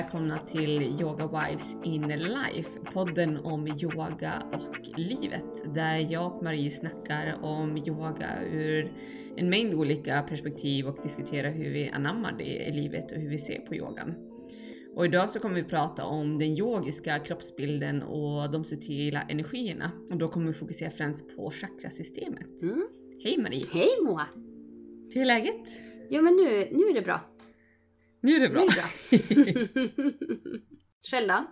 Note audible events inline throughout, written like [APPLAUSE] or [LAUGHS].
välkomna till Yoga Wives in Life, podden om yoga och livet, där jag och Marie snackar om yoga ur en mängd olika perspektiv och diskuterar hur vi anammar det i livet och hur vi ser på yogan. Och idag så kommer vi prata om den yogiska kroppsbilden och de subtila energierna. Och då kommer vi fokusera främst på chakrasystemet. Mm. Hej Marie! Hej Moa! Hur är läget? Jo men nu, nu är det bra. Nu är det Nu bra. är det [LAUGHS] bra. Själv då?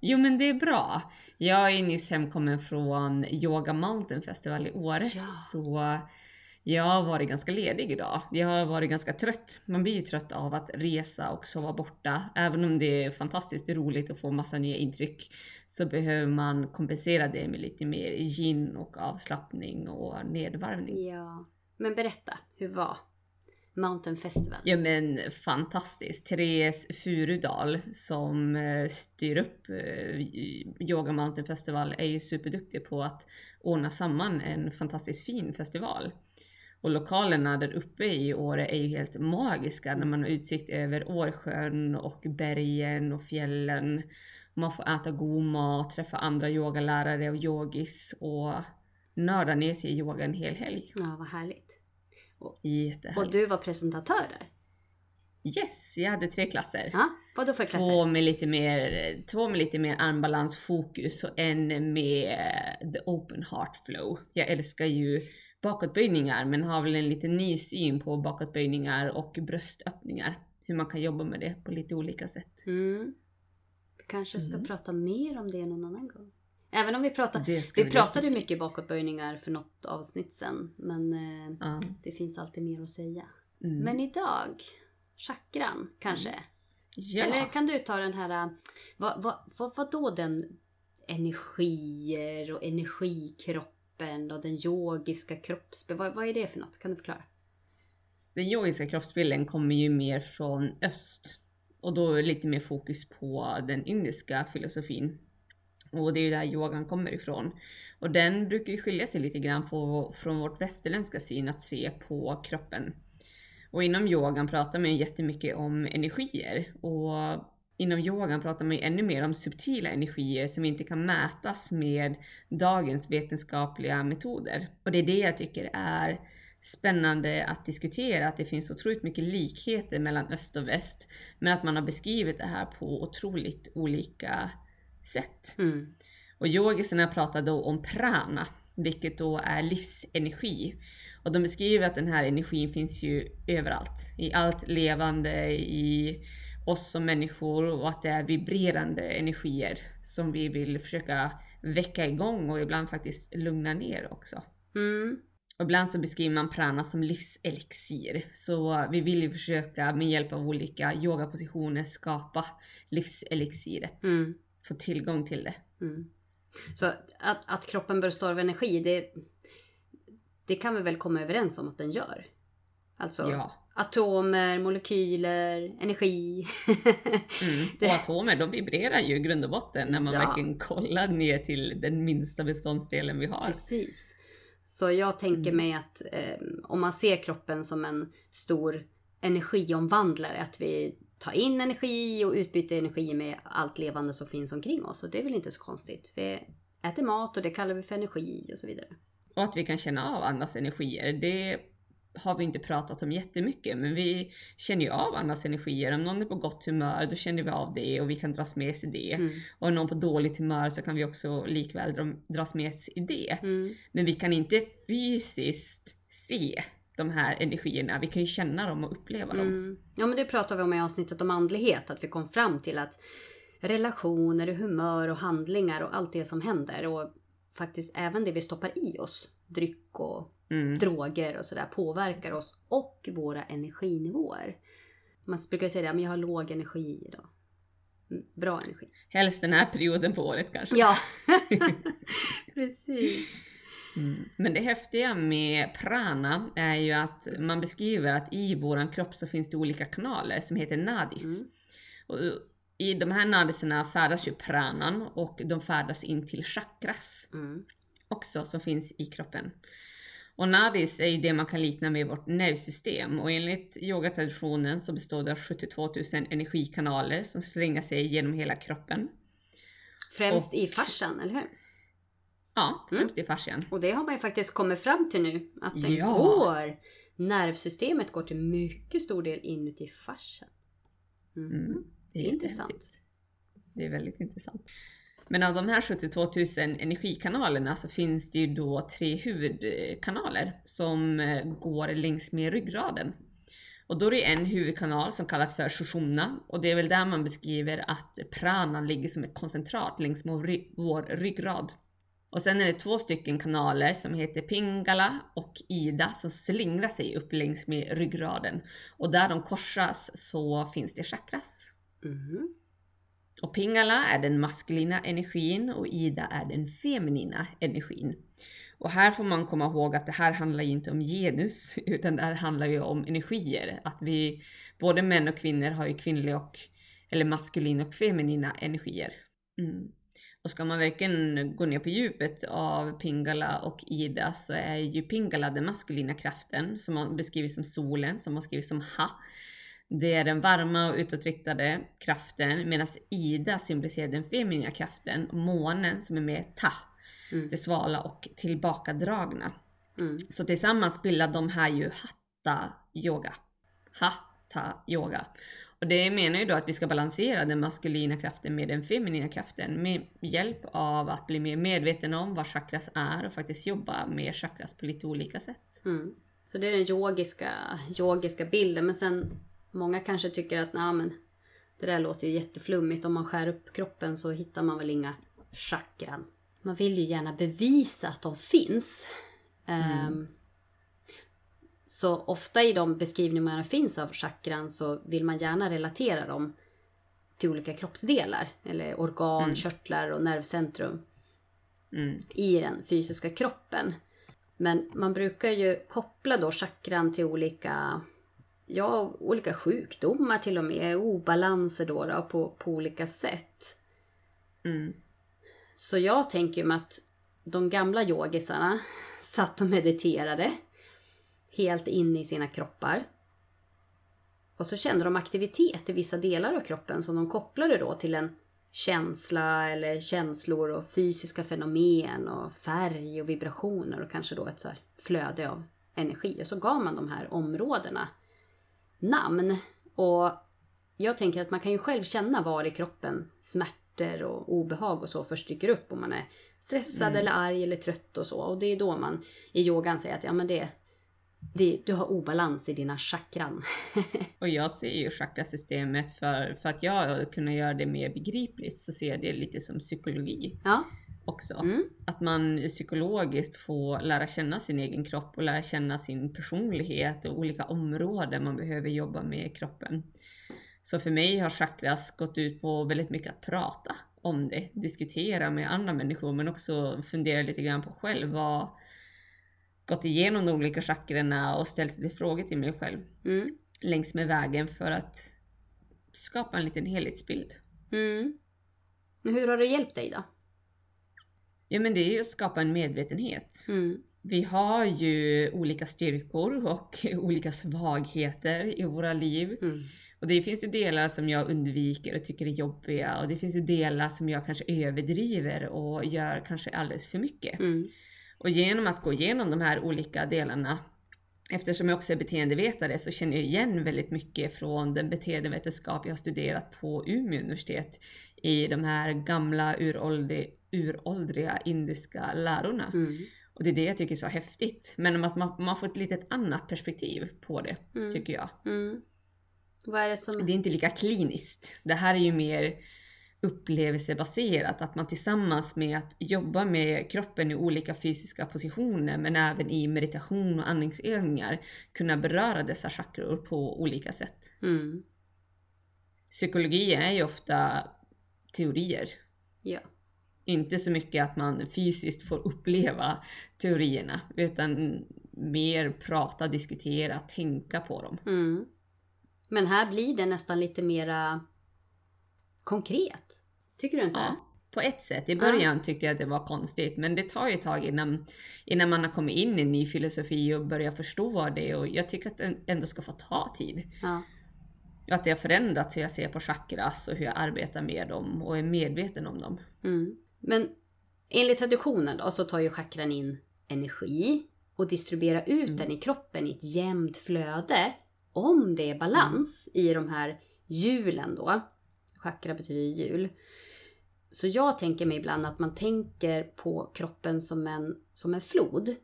Jo men det är bra. Jag är nyss hemkommen från Yoga Mountain Festival i Åre. Ja. Så jag har varit ganska ledig idag. Jag har varit ganska trött. Man blir ju trött av att resa och sova borta. Även om det är fantastiskt roligt att få massa nya intryck så behöver man kompensera det med lite mer gin och avslappning och nedvarvning. Ja. Men berätta, hur var Mountain Festival? Ja men fantastiskt. Therese Furudal som eh, styr upp eh, Yoga Mountain Festival är ju superduktig på att ordna samman en fantastiskt fin festival. Och lokalerna där uppe i Åre är ju helt magiska när man har utsikt över Årsjön och bergen och fjällen. Man får äta god mat, träffa andra yogalärare och yogis och nörda ner sig i yoga en hel helg. Ja, vad härligt. Jättehärligt. Och du var presentatör där? Yes, jag hade tre klasser. Ja, vad då för klasser? Två med lite mer, två med lite mer armbalansfokus och en med the open heart flow. Jag älskar ju bakåtböjningar men har väl en lite ny syn på bakåtböjningar och bröstöppningar. Hur man kan jobba med det på lite olika sätt. Mm. Vi kanske ska Mm. prata mer om det någon annan gång. Även om vi pratar, vi pratade mycket bakåtböjningar för något avsnitt sen. Men eh, Ja. det finns alltid mer att säga. Mm. Men idag, chakran kanske? ja. Eller kan du ta den här, äh, vad, vad, vad, vad då den energier och energikroppen och den yogiska kroppsbilden, vad, vad är det för något? Kan du förklara? Den yogiska kroppsbilden kommer ju mer från öst. Och då lite mer fokus på den indiska filosofin. Och det är ju där yogan kommer ifrån. Och den brukar ju skilja sig lite grann på, från vårt västerländska syn att se på kroppen. Och inom yogan pratar man ju jättemycket om energier. Och inom yogan pratar man ju ännu mer om subtila energier som inte kan mätas med dagens vetenskapliga metoder. Och det är det jag tycker är spännande att diskutera, att det finns otroligt mycket likheter mellan öst och väst, men att man har beskrivit det här på otroligt olika sätt. Mm. Och yogisarna pratar då om prana, vilket då är livsenergi. Och de beskriver att den här energin finns ju överallt. I allt levande, i oss som människor och att det är vibrerande energier som vi vill försöka väcka igång och ibland faktiskt lugna ner också. Mm. Och ibland så beskriver man prana som livselixir. Så vi vill ju försöka med hjälp av olika yogapositioner skapa livselixiret. Mm. Få tillgång till det. Mm. Så att, att kroppen består av energi, det, det kan vi väl komma överens om att den gör? Alltså Ja. atomer, molekyler, energi. [LAUGHS] Mm. Och atomer de vibrerar ju i grund och botten när man Ja. verkligen kollar ner till den minsta beståndsdelen vi har. Precis. Så jag tänker Mm. mig att eh, om man ser kroppen som en stor energiomvandlare, att vi tar in energi och utbyter energi med allt levande som finns omkring oss. Och det är väl inte så konstigt. Vi äter mat och det kallar vi för energi och så vidare. Och att vi kan känna av andras energier, det har vi inte pratat om jättemycket, men vi känner ju av andras energier. Om någon är på gott humör, då känner vi av det och vi kan dras med sig i det. Mm. Och om någon på dåligt humör så kan vi också likväl dra- dras med sig i det. Mm. Men vi kan inte fysiskt se de här energierna. Vi kan ju känna dem och uppleva dem. Mm. Ja men det pratar vi om i avsnittet om andlighet. Att vi kom fram till att relationer, humör och handlingar och allt det som händer och faktiskt även det vi stoppar i oss, dryck och Mm. droger och sådär påverkar oss och våra energinivåer. Man brukar säga det, men jag har låg energi idag. Mm, Bra energi. Helst den här perioden på året kanske. Ja, [LAUGHS] [LAUGHS] precis. Mm. Men det häftiga med prana är ju att man beskriver att i våran kropp så finns det olika kanaler som heter nadis. Mm. Och I de här nadisarna färdas ju pranan och de färdas in till chakras Mm. också som finns i kroppen. Och nadis är ju det man kan likna med vårt nervsystem och enligt yogatraditionen så består det av 72 000 energikanaler som slänger sig genom hela kroppen. Främst Och- i fascian, eller hur? Ja, främst i fascian. Och det har man ju faktiskt kommit fram till nu. Att den Ja. går. Nervsystemet går till mycket stor del inuti fascian. Mm. Mm. Det är intressant. häftigt. Det är väldigt intressant. Men av de här 72 000 energikanalerna så finns det ju då tre huvudkanaler som eh, går längs med ryggraden. Och då är det en huvudkanal som kallas för Sushumna och det är väl där man beskriver att pranan ligger som ett koncentrat längs med vår ryggrad. Och sen är det två stycken kanaler som heter Pingala och Ida som slingrar sig upp längs med ryggraden. Och där de korsas så finns det chakras. Mhm. Och Pingala är den maskulina energin och Ida är den feminina energin. Och här får man komma ihåg att det här handlar ju inte om genus, [LAUGHS] utan det här handlar ju om energier. Att vi, både män och kvinnor har ju kvinnliga och, eller maskulina och feminina energier. Mm. Och ska man verkligen gå ner på djupet av Pingala och Ida så är ju Pingala den maskulina kraften som man beskriver som solen, som man skriver som Ha. Det är den varma och utåtriktade kraften medan Ida symboliserar den feminina kraften, månen som är mer Ta, Mm. det svala och tillbakadragna. Mm. Så tillsammans bildar de här ju Hatta yoga. Hatta yoga. Och det menar ju då att vi ska balansera den maskulina kraften med den feminina kraften med hjälp av att bli mer medveten om vad chakras är och faktiskt jobba med chakras på lite olika sätt. Mm. Så det är den yogiska, yogiska bilden. Men sen många kanske tycker att nej, men det där låter ju jätteflummigt. Om man skär upp kroppen så hittar man väl inga chakran. Man vill ju gärna bevisa att de finns. Ehm, så ofta i de beskrivningar det finns av chakran så vill man gärna relatera dem till olika kroppsdelar. Eller organ, Mm. körtlar och nervcentrum Mm. i den fysiska kroppen. Men man brukar ju koppla då chakran till olika, ja, olika sjukdomar till och med, obalanser då, då på, på olika sätt. Mm. Så jag tänker ju att de gamla yogisarna satt och mediterade helt inne i sina kroppar. Och så kände de aktivitet i vissa delar av kroppen som de kopplade då till en känsla eller känslor och fysiska fenomen och färg och vibrationer och kanske då ett så flöde av energi. Och så gav man de här områdena namn. Och jag tänker att man kan ju själv känna var i kroppen smärtor och obehag och så först dyker upp om man är stressad Mm. eller arg eller trött och så. Och det är då man i yogan säger att ja men det, det du har obalans i dina chakran. [LAUGHS] Och jag ser ju chakrasystemet för, för att jag kunna göra det mer begripligt så ser jag det lite som psykologi Ja. också. Mm. Att man psykologiskt får lära känna sin egen kropp och lära känna sin personlighet och olika områden man behöver jobba med i kroppen. Så för mig har chakras gått ut på väldigt mycket att prata om det, diskutera med andra människor men också fundera lite grann på själv. Vad, gått igenom de olika chakrarna och ställt lite frågor till mig själv Mm. längs med vägen för att skapa en liten helhetsbild. Mm. Men hur har det hjälpt dig då? Ja men det är ju att skapa en medvetenhet. Mm. Vi har ju olika styrkor och [LAUGHS] olika svagheter i våra liv. Mm. Och det finns ju delar som jag undviker och tycker är jobbiga och det finns ju delar som jag kanske överdriver och gör kanske alldeles för mycket. Mm. Och genom att gå igenom de här olika delarna, eftersom jag också är beteendevetare så känner jag igen väldigt mycket från den beteendevetenskap jag har studerat på Umeå universitet i de här gamla uråldri, uråldriga indiska lärorna. Mm. Och det är det jag tycker är så häftigt. Men att man, man får ett litet annat perspektiv på det, Mm. tycker jag. Mm. Är det som... Det är inte lika kliniskt. Det här är ju mer upplevelsebaserat, att man tillsammans med att jobba med kroppen i olika fysiska positioner men även i meditation och andningsövningar kunna beröra dessa chakror på olika sätt. Mm. Psykologi är ju ofta teorier. Ja. Inte så mycket att man fysiskt får uppleva teorierna utan mer prata, diskutera, tänka på dem. Mm. Men här blir det nästan lite mera konkret. Tycker du inte? Ja, på ett sätt. I början tyckte jag att det var konstigt, men det tar ju ett tag innan, innan man har kommit in i en ny filosofi och börjar förstå det. Och jag tycker att det ändå ska få ta tid. Ja. Att det har förändrats hur jag ser på chakras och hur jag arbetar med dem och är medveten om dem. Mm. Men enligt traditionen då så tar ju chakran in energi och distribuerar ut Mm. den i kroppen i ett jämnt flöde. Om det är balans i de här hjulen då. Chakra betyder hjul. Så jag tänker mig ibland att man tänker på kroppen som en, som en flod.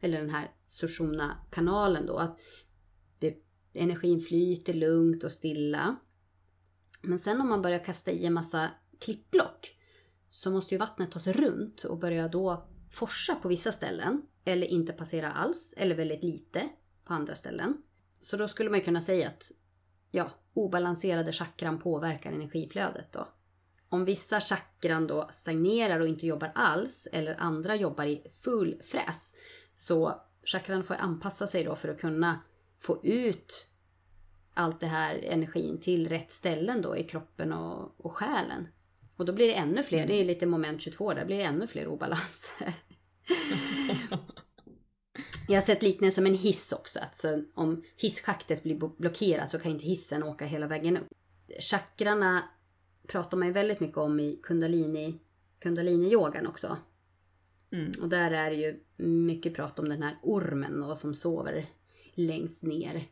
Eller den här Sushumna-kanalen då. Att det, energin flyter lugnt och stilla. Men sen om man börjar kasta i en massa klippblock så måste ju vattnet ta sig runt och börja då forsa på vissa ställen. Eller inte passera alls, eller väldigt lite på andra ställen. Så då skulle man ju kunna säga att ja, obalanserade chakran påverkar energiflödet då. Om vissa chakran då stagnerar och inte jobbar alls, eller andra jobbar i full fräs, så chakran får anpassa sig då för att kunna få ut allt det här energin till rätt ställen då i kroppen och, och själen. Och då blir det ännu fler, det är lite moment 22, där blir det ännu fler obalanser. [LAUGHS] Jag har sett liknelse med en hiss också, att så om hisschaktet blir blockerat så kan inte hissen åka hela vägen upp. Chakrarna pratar man ju väldigt mycket om i kundalini, kundalini-yogan också. Mm. Och där är det ju mycket prat om den här ormen då, som sover längst ner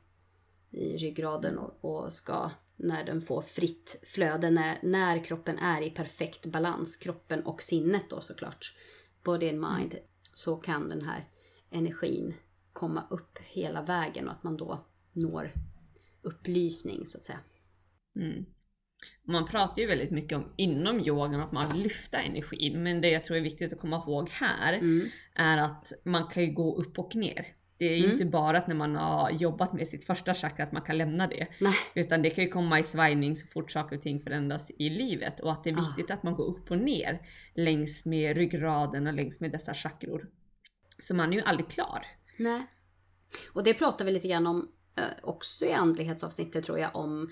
i ryggraden och, och ska, när den får fritt flöde, när, när kroppen är i perfekt balans, kroppen och sinnet då såklart, body and mind, så kan den här energin komma upp hela vägen och att man då når upplysning så att säga. Mm. Man pratar ju väldigt mycket om inom yogan att man vill lyfta energin, men det jag tror är viktigt att komma ihåg här Mm. är att man kan ju gå upp och ner. Det är ju Mm. inte bara att när man har jobbat med sitt första chakra att man kan lämna det. Nej. Utan det kan ju komma i svajning så fort saker och ting förändras i livet. Och att det är Ah. viktigt att man går upp och ner längs med ryggraden och längs med dessa chakror. Så man är ju aldrig klar. Nej. Och det pratar vi lite grann om eh, också i andlighetsavsnittet tror jag om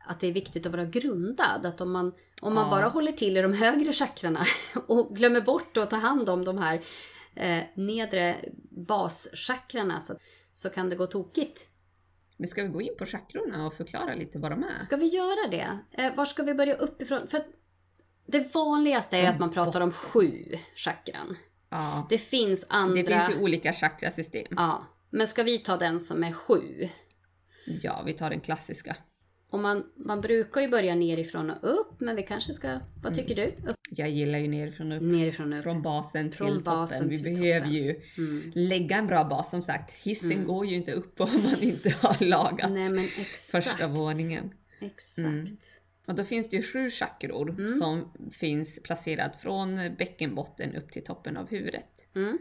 att det är viktigt att vara grundad. Att om man, om man Ja. bara håller till i de högre chakrarna [LAUGHS] och glömmer bort att ta hand om de här eh, nedre baschakrarna så, så kan det gå tokigt. Men ska vi gå in på chakrorna och förklara lite vad de är? Ska vi göra det? Eh, var ska vi börja uppifrån? För det vanligaste är att man pratar om sju chakran. Ja. Det finns andra... Det finns ju olika chakrasystem. Ja, men ska vi ta den som är sju? Ja, vi tar den klassiska. Och man, man brukar ju börja nerifrån och upp, men vi kanske ska... Vad tycker du? Upp, Jag gillar ju nerifrån och upp. nerifrån och upp. Från basen till Från basen toppen. Vi till behöver toppen. ju Mm. lägga en bra bas som sagt. Hissen Mm. går ju inte upp om man inte har lagat Nej men exakt. första våningen. Exakt. Mm. Och då finns det ju sju chakror Mm. som finns placerat från bäckenbotten upp till toppen av huvudet. Mm.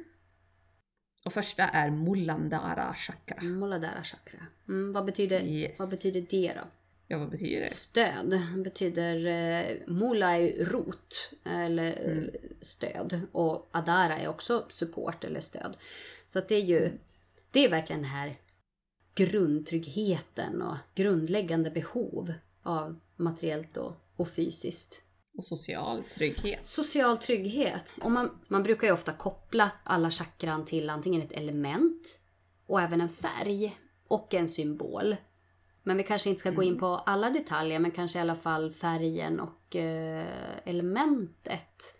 Och första är Mulandara chakra. Muladhara chakra. Mm, vad, betyder, Yes. vad betyder det då? Ja, vad betyder det? Stöd betyder... Eh, mula är ju rot, eller eh, Mm. stöd. Och adara är också support eller stöd. Så det är ju... Det är verkligen den här grundtryggheten och grundläggande behov av materiellt och, och fysiskt. Och social trygghet. Social trygghet. Och man, man brukar ju ofta koppla alla chakran till antingen ett element och även en färg och en symbol. Men vi kanske inte ska gå in på alla detaljer, men kanske i alla fall färgen och eh, elementet.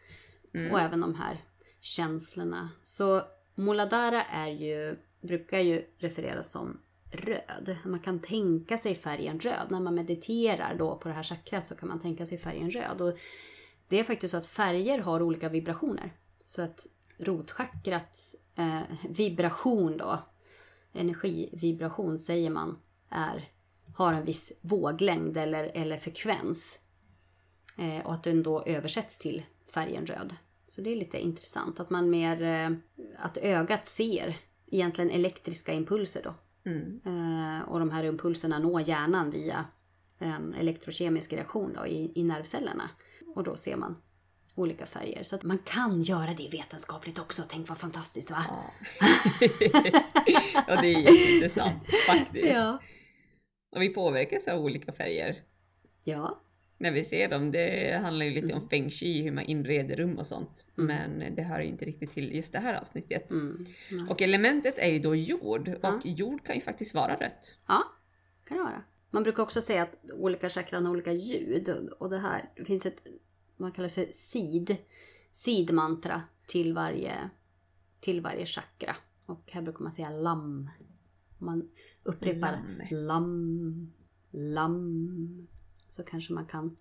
Mm. Och även de här känslorna. Så Muladhara är ju, brukar ju refereras som röd. Man kan tänka sig färgen röd. När man mediterar då på det här chakrat så kan man tänka sig färgen röd. Och det är faktiskt så att färger har olika vibrationer. Så att rotchakrats eh, vibration då, energivibration säger man, är, har en viss våglängd eller, eller frekvens. Eh, och att den då översätts till färgen röd. Så det är lite intressant att man mer, eh, att ögat ser egentligen elektriska impulser då. Mm. Eh, och de här impulserna når hjärnan via en elektrokemisk reaktion då, i, i nervcellerna. Och då ser man olika färger. Så att man kan göra det vetenskapligt också. Tänk vad fantastiskt va? Ja. [LAUGHS] ja, det är jätteintressant faktiskt. Ja. Och vi påverkas av olika färger. Ja. När vi ser dem. Det handlar ju lite Mm. om feng shui, hur man inreder rum och sånt. Mm. Men det hör ju inte riktigt till just det här avsnittet. Mm. Och elementet är ju då jord och Ja. jord kan ju faktiskt vara rött. ja, kan det vara. Man brukar också säga att olika chakran har olika ljud. och- Och det här det finns ett, man kallar det för sid. Sid-mantra till varje, till varje chakra. Och här brukar man säga lam. Man upprepar Lam. lam, lam. Så kanske man kan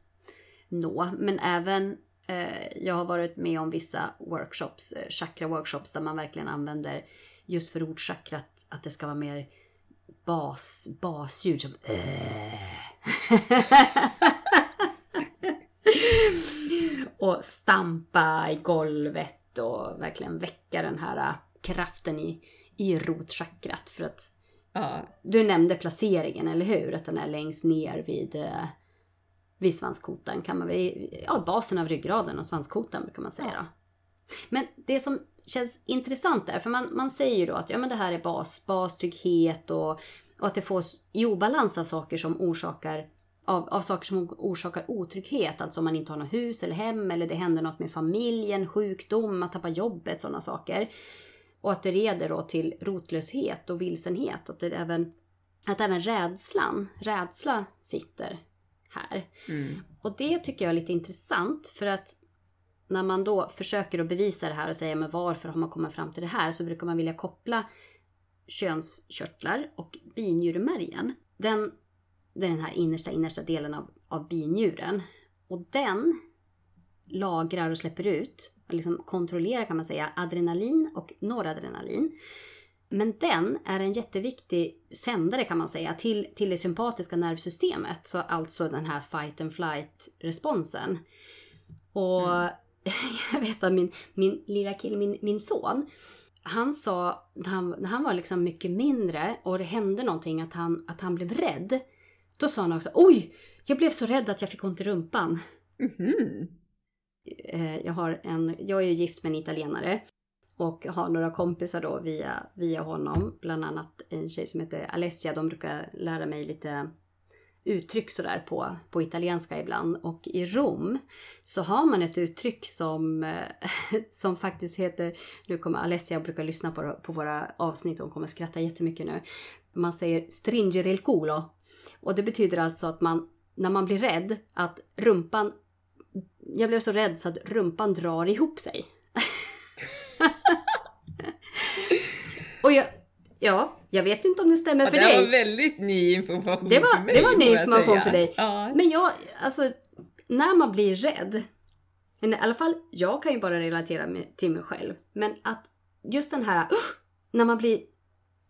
nå. Men även eh, jag har varit med om vissa workshops, eh, chakra-workshops där man verkligen använder just för ordchakrat att det ska vara mer bas, basljud som [LAUGHS] och stampa i golvet och verkligen väcka den här eh, kraften i, i rotchakrat för att Ja, du nämnde placeringen, eller hur? Att den är längst ner vid, eh, vid svanskotan. Kan man, ja, basen av ryggraden och svanskotan brukar man säga. Då. Men det som känns intressant där, för man, man säger ju då att ja, men det här är bas, bastrygghet och, och att det får s- i obalans av saker som orsakar av, av saker som orsakar otrygghet, alltså om man inte har något hus eller hem eller det händer något med familjen, sjukdom, man tappar jobbet, sådana saker. Och att det leder då till rotlöshet och vilsenhet. Att, det även, att även rädslan, rädsla sitter här. mm. Och det tycker jag är lite intressant för att när man då försöker att bevisa det här och säga men varför har man kommit fram till det här så brukar man vilja koppla könskörtlar och binjuremärgen. Den, den här innersta, innersta delen av, av binjuren. Och den lagrar och släpper ut, och liksom kontrollerar kan man säga, adrenalin och noradrenalin. Men den är en jätteviktig sändare kan man säga till, till det sympatiska nervsystemet. Så alltså den här fight and flight responsen. Och Mm. [LAUGHS] jag vet att min, min lilla kille, min, min son, han sa när han, när han var liksom mycket mindre och det hände någonting att han, att han blev rädd. Då sa han också oj, jag blev så rädd att jag fick ont i rumpan. Mhm. Eh, jag, har en, jag är ju gift med en italienare och har några kompisar då via, via honom. Bland annat en tjej som heter Alessia. De brukar lära mig lite uttryck sådär på, på italienska ibland. Och i Rom så har man ett uttryck som, [LAUGHS] som faktiskt heter, nu kommer Alessia och brukar lyssna på, på våra avsnitt, hon kommer skratta jättemycket nu. Man säger stringere il culo. Och det betyder alltså att man, när man blir rädd, att rumpan jag blev så rädd så att rumpan drar ihop sig. Och jag, ja, jag vet inte om det stämmer Ja, för det dig. var väldigt ny information Det var- för mig. det var ny information för dig. Ja. Men jag, alltså, när man blir rädd, men i alla fall jag kan ju bara relatera med, till mig själv, men att just den här, "Usch!" när man blir,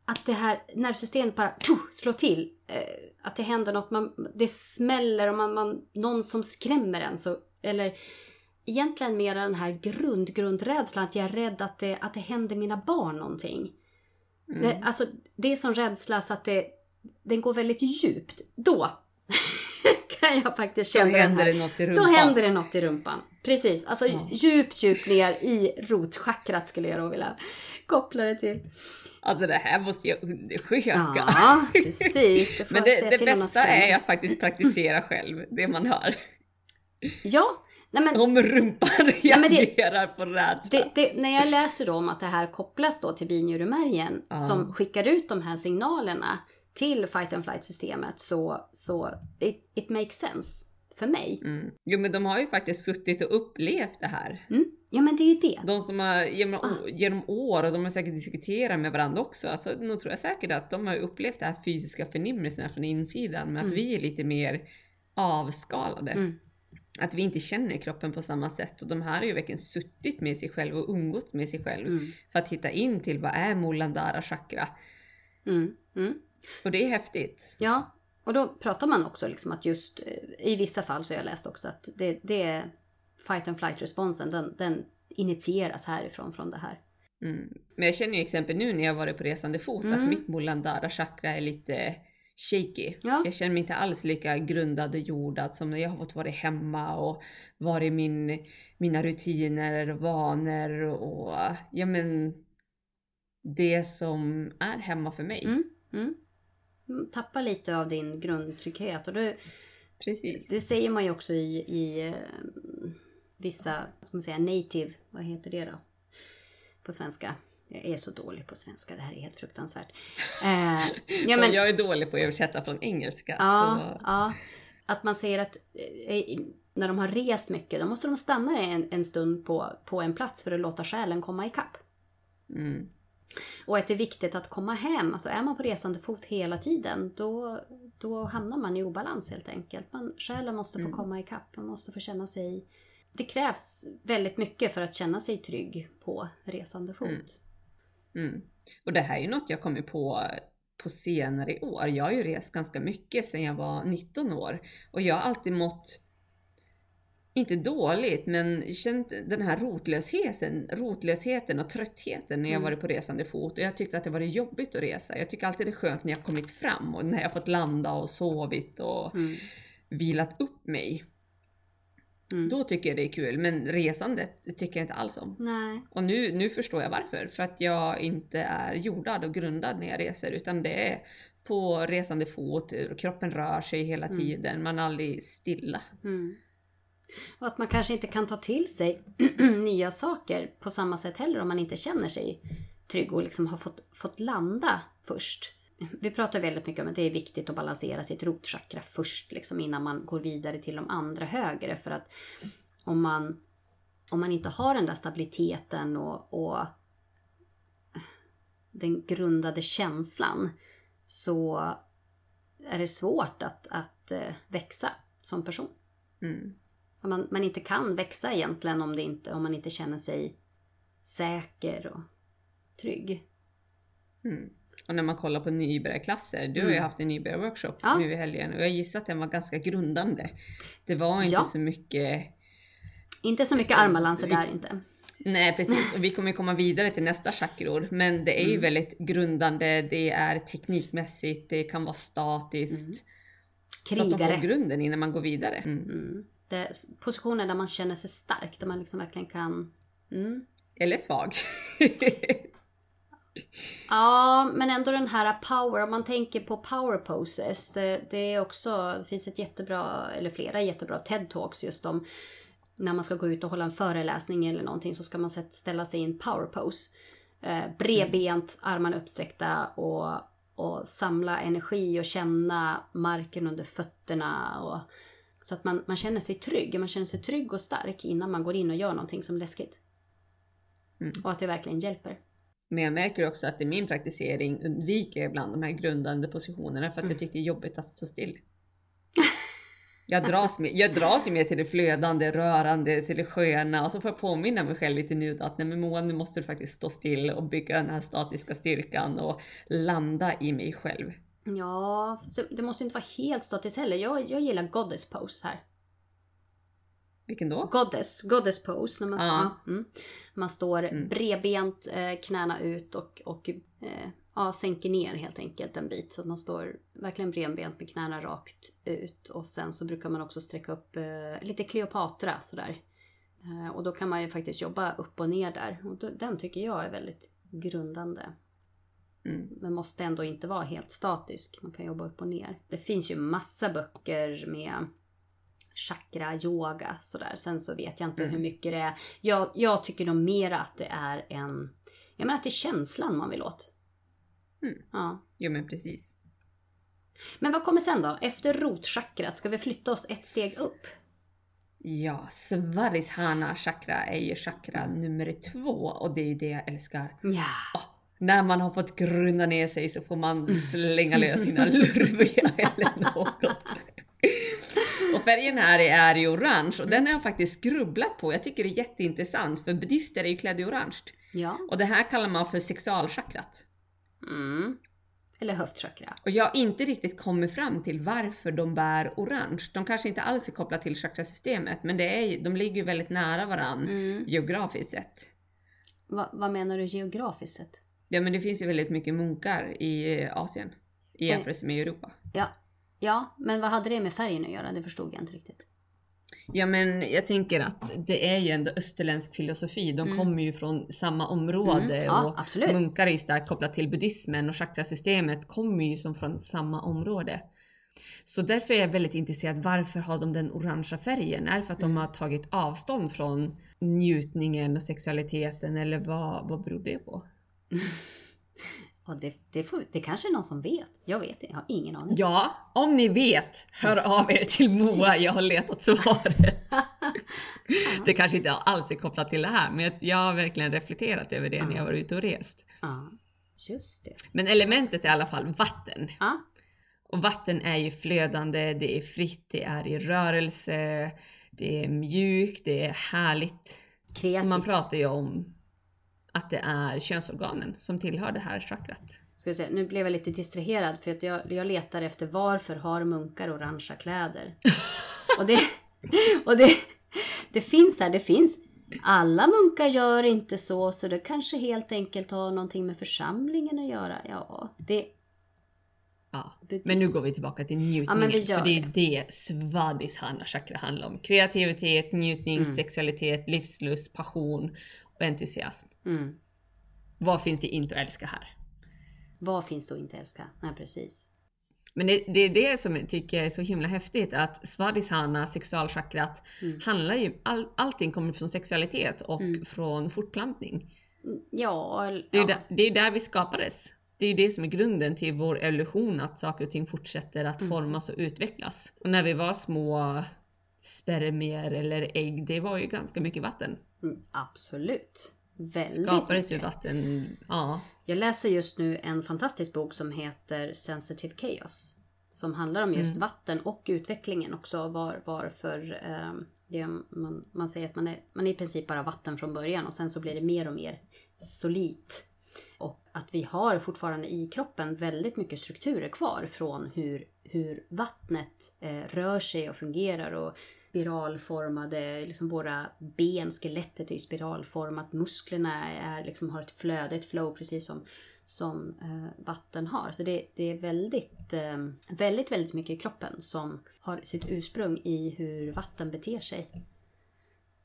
att det här nervsystemet bara "Tjo!" slår till, eh, att det händer något, man, det smäller och man, man, någon som skrämmer en, så, eller egentligen mer den här grund, grundrädslan, att jag är rädd att det, att det händer mina barn någonting. Mm. Det, alltså, det är sån rädsla så att det, den går väldigt djupt. Då [LAUGHS] kan jag faktiskt känna den händer det något i Då rumpan. händer det något i rumpan. Precis, alltså Ja. djupt, djupt ner i rotchakrat skulle jag då vilja koppla det till. Alltså det här måste jag undersöka. Ja, [LAUGHS] precis. Det Men det, det bästa är att faktiskt praktisera själv, det man hör. Ja, nej men Om rumpan det- reagerar på rädsla. det, det, när jag läser då om att det här kopplas då till binjuremärgen Ja. som skickar ut de här signalerna till fight and flight systemet så, så it, it makes sense för mig. Mm. Jo men de har ju faktiskt suttit och upplevt det här. Mm. Ja men det är ju det. De som har genom, Ah. genom år och de har säkert diskuterat med varandra också. Alltså, nu tror jag säkert att de har upplevt det här fysiska förnimmelserna från insidan. Men att Mm. vi är lite mer avskalade. Mm. Att vi inte känner kroppen på samma sätt. Och de här har ju verkligen suttit med sig själv och umgåtts med sig själv. Mm. För att hitta in till vad är Mulandara chakra. Mm. Mm. Och det är häftigt. Ja, och då pratar man också liksom att just eh, i vissa fall så har jag läst också att det, det är fight and flight responsen, den, den initieras härifrån från det här. Mm. Men jag känner ju exempel nu när jag varit på resande fot Mm. att mitt Mulandara chakra är lite shaky. Ja. Jag känner mig inte alls lika grundad och jordad som när jag har fått vara hemma och vara i min, mina rutiner och vanor och ja men det som är hemma för mig. Mm. Mm. Mm, Tappa lite av din grundtrygghet och det, Precis. Det säger man ju också i, i eh, vissa, ska man säga, native, vad heter det då? På svenska. Jag är så dålig på svenska, det här är helt fruktansvärt. Eh, ja, [LAUGHS] Och jag är dålig på att översätta från engelska. Ja, så... ja. Att man säger att eh, när de har rest mycket, då måste de stanna en, en stund på, på en plats för att låta själen komma ikapp. Mm. Och att det är viktigt att komma hem. Alltså är man på resande fot hela tiden, då, då hamnar man i obalans helt enkelt. Man, själen måste få Mm. komma ikapp, man måste få känna sig... Det krävs väldigt mycket för att känna sig trygg på resande fot. Mm. Mm. Och det här är ju något jag kommit på på senare år. Jag har ju rest ganska mycket sedan jag var 19 år och jag har alltid mått inte dåligt, men känt den här rotlösheten, rotlösheten och tröttheten när jag Mm. varit på resande fot. Och jag tyckte att det varit jobbigt att resa. Jag tycker alltid det är skönt när jag kommit fram och när jag fått landa och sovit och Mm. vilat upp mig. Mm. Då tycker jag det är kul, men resandet det tycker jag inte alls om. Nej. Och nu, nu förstår jag varför. För att jag inte är jordad och grundad när jag reser utan det är på resande fot, kroppen rör sig hela Mm. tiden, man är aldrig stilla. Mm. Och att man kanske inte kan ta till sig [CLEARS THROAT] nya saker på samma sätt heller om man inte känner sig trygg och liksom har fått, fått landa först. Vi pratar väldigt mycket om att det är viktigt att balansera sitt rotchakra först liksom innan man går vidare till de andra högre för att om man, om man inte har den där stabiliteten och, och den grundade känslan så är det svårt att, att eh, växa som person. Mm. Man, man inte kan växa egentligen om, det inte, om man inte känner sig säker och trygg. Mm. Och när man kollar på nybörjarklasser, du har ju Mm. haft en nybörjarworkshop Ja. nu i helgen och jag gissar att den var ganska grundande. Det var inte Ja. så mycket Inte så mycket armbalanser där inte. Nej precis, och vi kommer komma vidare till nästa chakror. Men det är ju Mm. väldigt grundande, det är teknikmässigt, det kan vara statiskt. Mm. Så att de får Krigare. grunden innan man går vidare. Mm. Mm. Det positioner där man känner sig stark, där man liksom verkligen kan... Mm. Eller svag. [LAUGHS] Ja, men ändå den här power, om man tänker på power poses. eh, Det är också, det finns ett jättebra, eller flera jättebra TED-talks just om när man ska gå ut och hålla en föreläsning eller någonting så ska man ställa sig i en power pose. Eh, bredbent, armarna uppsträckta och, och samla energi och känna marken under fötterna. Och, så att man, man känner sig trygg. Man känner sig trygg och stark innan man går in och gör någonting som är läskigt. Mm. Och att det verkligen hjälper. Men jag märker också att i min praktisering undviker jag ibland de här grundande positionerna för att Mm. jag tycker det är jobbigt att stå still. [LAUGHS] Jag dras, med, jag dras ju mer till det flödande, rörande, till det sköna och så får jag påminna mig själv lite nu att nej men Moa, nu måste du faktiskt stå still och bygga den här statiska styrkan och landa i mig själv. Ja, så det måste inte vara helt statiskt heller. Jag, jag gillar goddess pose här. Vilken då? Goddess, goddess pose. När man, Ja. ja. mm. man står Mm. bredbent, eh, knäna ut och, och eh, ja, sänker ner helt enkelt en bit. Så att man står verkligen bredbent med knäna rakt ut. Och sen så brukar man också sträcka upp eh, lite Kleopatra sådär. Eh, och då kan man ju faktiskt jobba upp och ner där. Och då, den tycker jag är väldigt grundande. Mm. Men måste ändå inte vara helt statisk. Man kan jobba upp och ner. Det finns ju massa böcker med chakra, yoga sådär. Sen så vet jag inte Mm. hur mycket det är. Jag, jag tycker nog mera att det är en... Jag menar att det är känslan man vill åt. Mm. Ja. Jo men precis. Men vad kommer sen då? Efter rotchakrat, ska vi flytta oss ett steg upp? Ja, Svarishana chakra är ju chakra nummer två och det är ju det jag älskar. Ja. När man har fått grunda ner sig så får man Mm. slänga lös sina lurviga [LAUGHS] eller något. Och färgen här är ju orange och den har jag faktiskt grubblat på. Jag tycker det är jätteintressant för buddister är ju klädda i orange. Ja. Och det här kallar man för sexualchakrat. Mm. Eller höftchakra. Och jag har inte riktigt kommit fram till varför de bär orange. De kanske inte alls är kopplade till chakrasystemet men det är, de ligger ju väldigt nära varann Mm. geografiskt sett. Va, vad menar du geografiskt sett? Ja men det finns ju väldigt mycket munkar i eh, Asien i Eh. jämförelse med Europa. Ja. Ja, men vad hade det med färgen att göra? Det förstod jag inte riktigt. Ja men jag tänker att det är ju ändå österländsk filosofi. De Mm. kommer ju från samma område Mm, ja, och absolut. munkar är ju starkt kopplat till buddhismen och chakrasystemet kommer ju som från samma område. Så därför är jag väldigt intresserad. Varför har de den orangea färgen? Är det för att de har tagit avstånd från njutningen och sexualiteten eller vad, vad beror det på? [LAUGHS] Ja, det, det, får, det kanske är någon som vet. Jag vet inte, jag har ingen aning. Ja, om ni vet, hör av er till Moa. Jag har letat svaret. [LAUGHS] det kanske inte alls är kopplat till det här, men jag, har verkligen reflekterat över det när jag var ute och rest. Ja, just det. Men elementet är i alla fall vatten. Ja, Och vatten är ju flödande, det är fritt, det är i rörelse, det är mjukt, det är härligt. Och kreativt. man pratar ju om att det är könsorganen som tillhör det här chakrat. Ska vi se, nu blev jag lite distraherad för att jag, jag letar efter varför har munkar orangea kläder? [LAUGHS] och det, och det, det finns här, det finns. Alla munkar gör inte så, så det kanske helt enkelt har någonting med församlingen att göra. Ja, det... Ja. Men nu går vi tillbaka till njutningen. Ja, för det är det Svadhisthana chakra handlar om. Kreativitet, njutning, Mm. sexualitet, livslust, passion och entusiasm. Mm. Vad finns det inte att älska här? Vad finns inte att älska? Nej, precis. Men det, det är det som jag tycker är så himla häftigt att Svadhisthana, sexualchakrat, Mm. handlar ju, all, allting kommer från sexualitet och Mm. från fortplantning. Mm, Ja, eller- Det är, ju ja. där, det är där vi skapades. Det är det som är grunden till vår evolution, att saker och ting fortsätter att Mm. formas och utvecklas. Och när vi var små spermier eller ägg, det var ju ganska mycket vatten. Mm, absolut. Väldigt Skapades mycket. vatten, ja. Jag läser just nu en fantastisk bok som heter Sensitive Chaos. Som handlar om just Mm. vatten och utvecklingen också. Var, varför eh, det, man, man säger att man är, man är i princip bara vatten från början och sen så blir det mer och mer solit. Och att vi har fortfarande i kroppen väldigt mycket strukturer kvar från hur, hur vattnet eh, rör sig och fungerar. och spiralformade, liksom våra ben, skelettet är ju spiralformat, musklerna är, liksom, har ett flöde, ett flow precis som, som eh, vatten har. Så det, det är väldigt, eh, väldigt, väldigt mycket i kroppen som har sitt ursprung i hur vatten beter sig.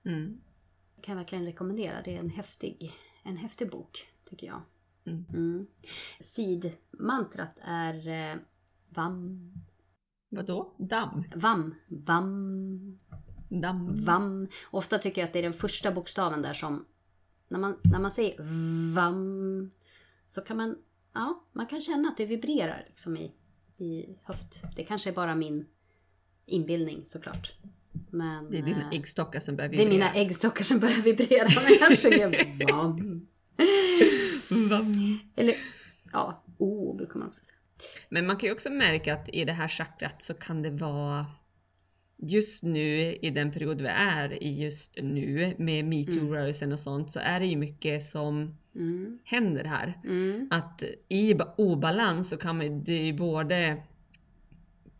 Mm. Kan jag verkligen rekommendera. Det är en häftig, en häftig bok, tycker jag. Mm. Mm. Sid-mantrat är eh, VAM, Vadå? Damm? VAM, VAM, Damm? VAM. Ofta tycker jag att det är den första bokstaven där som... När man, när man säger VAM så kan man... Ja, man kan känna att det vibrerar liksom i, i höft. Det kanske är bara min inbildning såklart. Men... Det är dina eh, äggstockar som börjar det är vibrera. mina äggstockar som börjar vibrera när jag sjunger [LAUGHS] VAM. Damm. Eller, ja, O brukar man också säga. Men man kan ju också märka att i det här chakrat så kan det vara just nu i den period vi är i just nu med metoo-rörelsen och sånt så är det ju mycket som Mm. händer här. Mm. Att i ba- obalans så kan man det ju både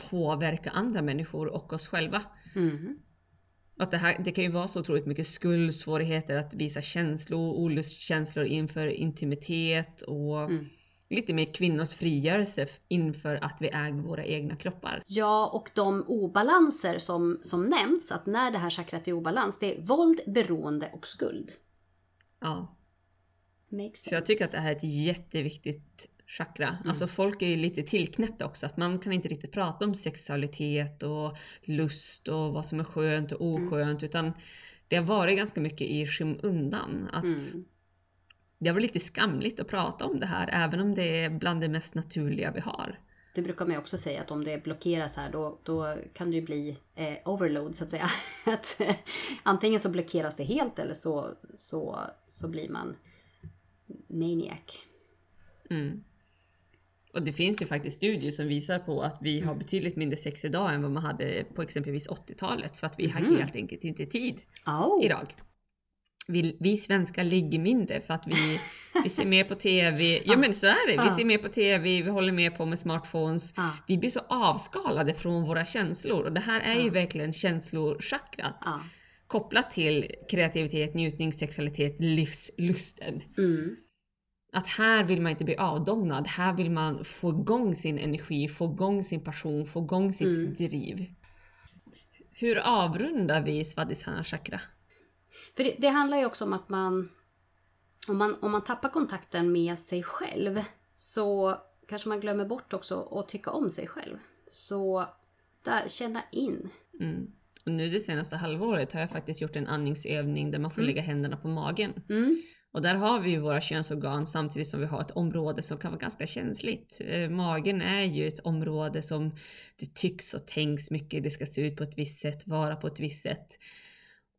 påverka andra människor och oss själva. Mm. Att det, här, det kan ju vara så otroligt mycket skuld, svårigheter att visa känslor, olustkänslor inför intimitet och Mm. Lite mer kvinnors frigörelse inför att vi äger våra egna kroppar. Ja, och de obalanser som, som nämnts, att när det här chakrat är obalans, det är våld, beroende och skuld. Ja. Makes sense. Så jag tycker att det här är ett jätteviktigt chakra. Alltså folk är ju lite tillknäppta också, att man kan inte riktigt prata om sexualitet och lust och vad som är skönt och oskönt, utan det har varit ganska mycket i skymundan. Att Mm. Det har varit lite skamligt att prata om det här, även om det är bland det mest naturliga vi har. Det brukar man ju också säga att om det blockeras här då, då kan det ju bli eh, overload så att säga. [LAUGHS] att, eh, antingen så blockeras det helt eller så, så, så blir man maniac. Mm. Och det finns ju faktiskt studier som visar på att vi har betydligt mindre sex idag än vad man hade på exempelvis 80-talet för att vi har helt enkelt inte tid Oh. idag. Vi, vi svenskar ligger mindre för att vi, [LAUGHS] vi ser mer på TV. Ja men så är det. Vi ser mer på TV, vi håller mer på med smartphones. Vi blir så avskalade från våra känslor och det här är ju verkligen känslochakrat. Ja. Kopplat till kreativitet, njutning, sexualitet, livslusten. Mm. Att här vill man inte bli avdomnad, här vill man få igång sin energi, få igång sin passion, få igång sitt Mm. driv. Hur avrundar vi Svadhisthana chakra? För det, det handlar ju också om att man om, man... om man tappar kontakten med sig själv så kanske man glömmer bort också att tycka om sig själv. Så där, känna in. Mm. Och nu det senaste halvåret har jag faktiskt gjort en andningsövning där man får Mm. lägga händerna på magen. Mm. Och där har vi ju våra könsorgan samtidigt som vi har ett område som kan vara ganska känsligt. Eh, magen är ju ett område som det tycks och tänks mycket, det ska se ut på ett visst sätt, vara på ett visst sätt.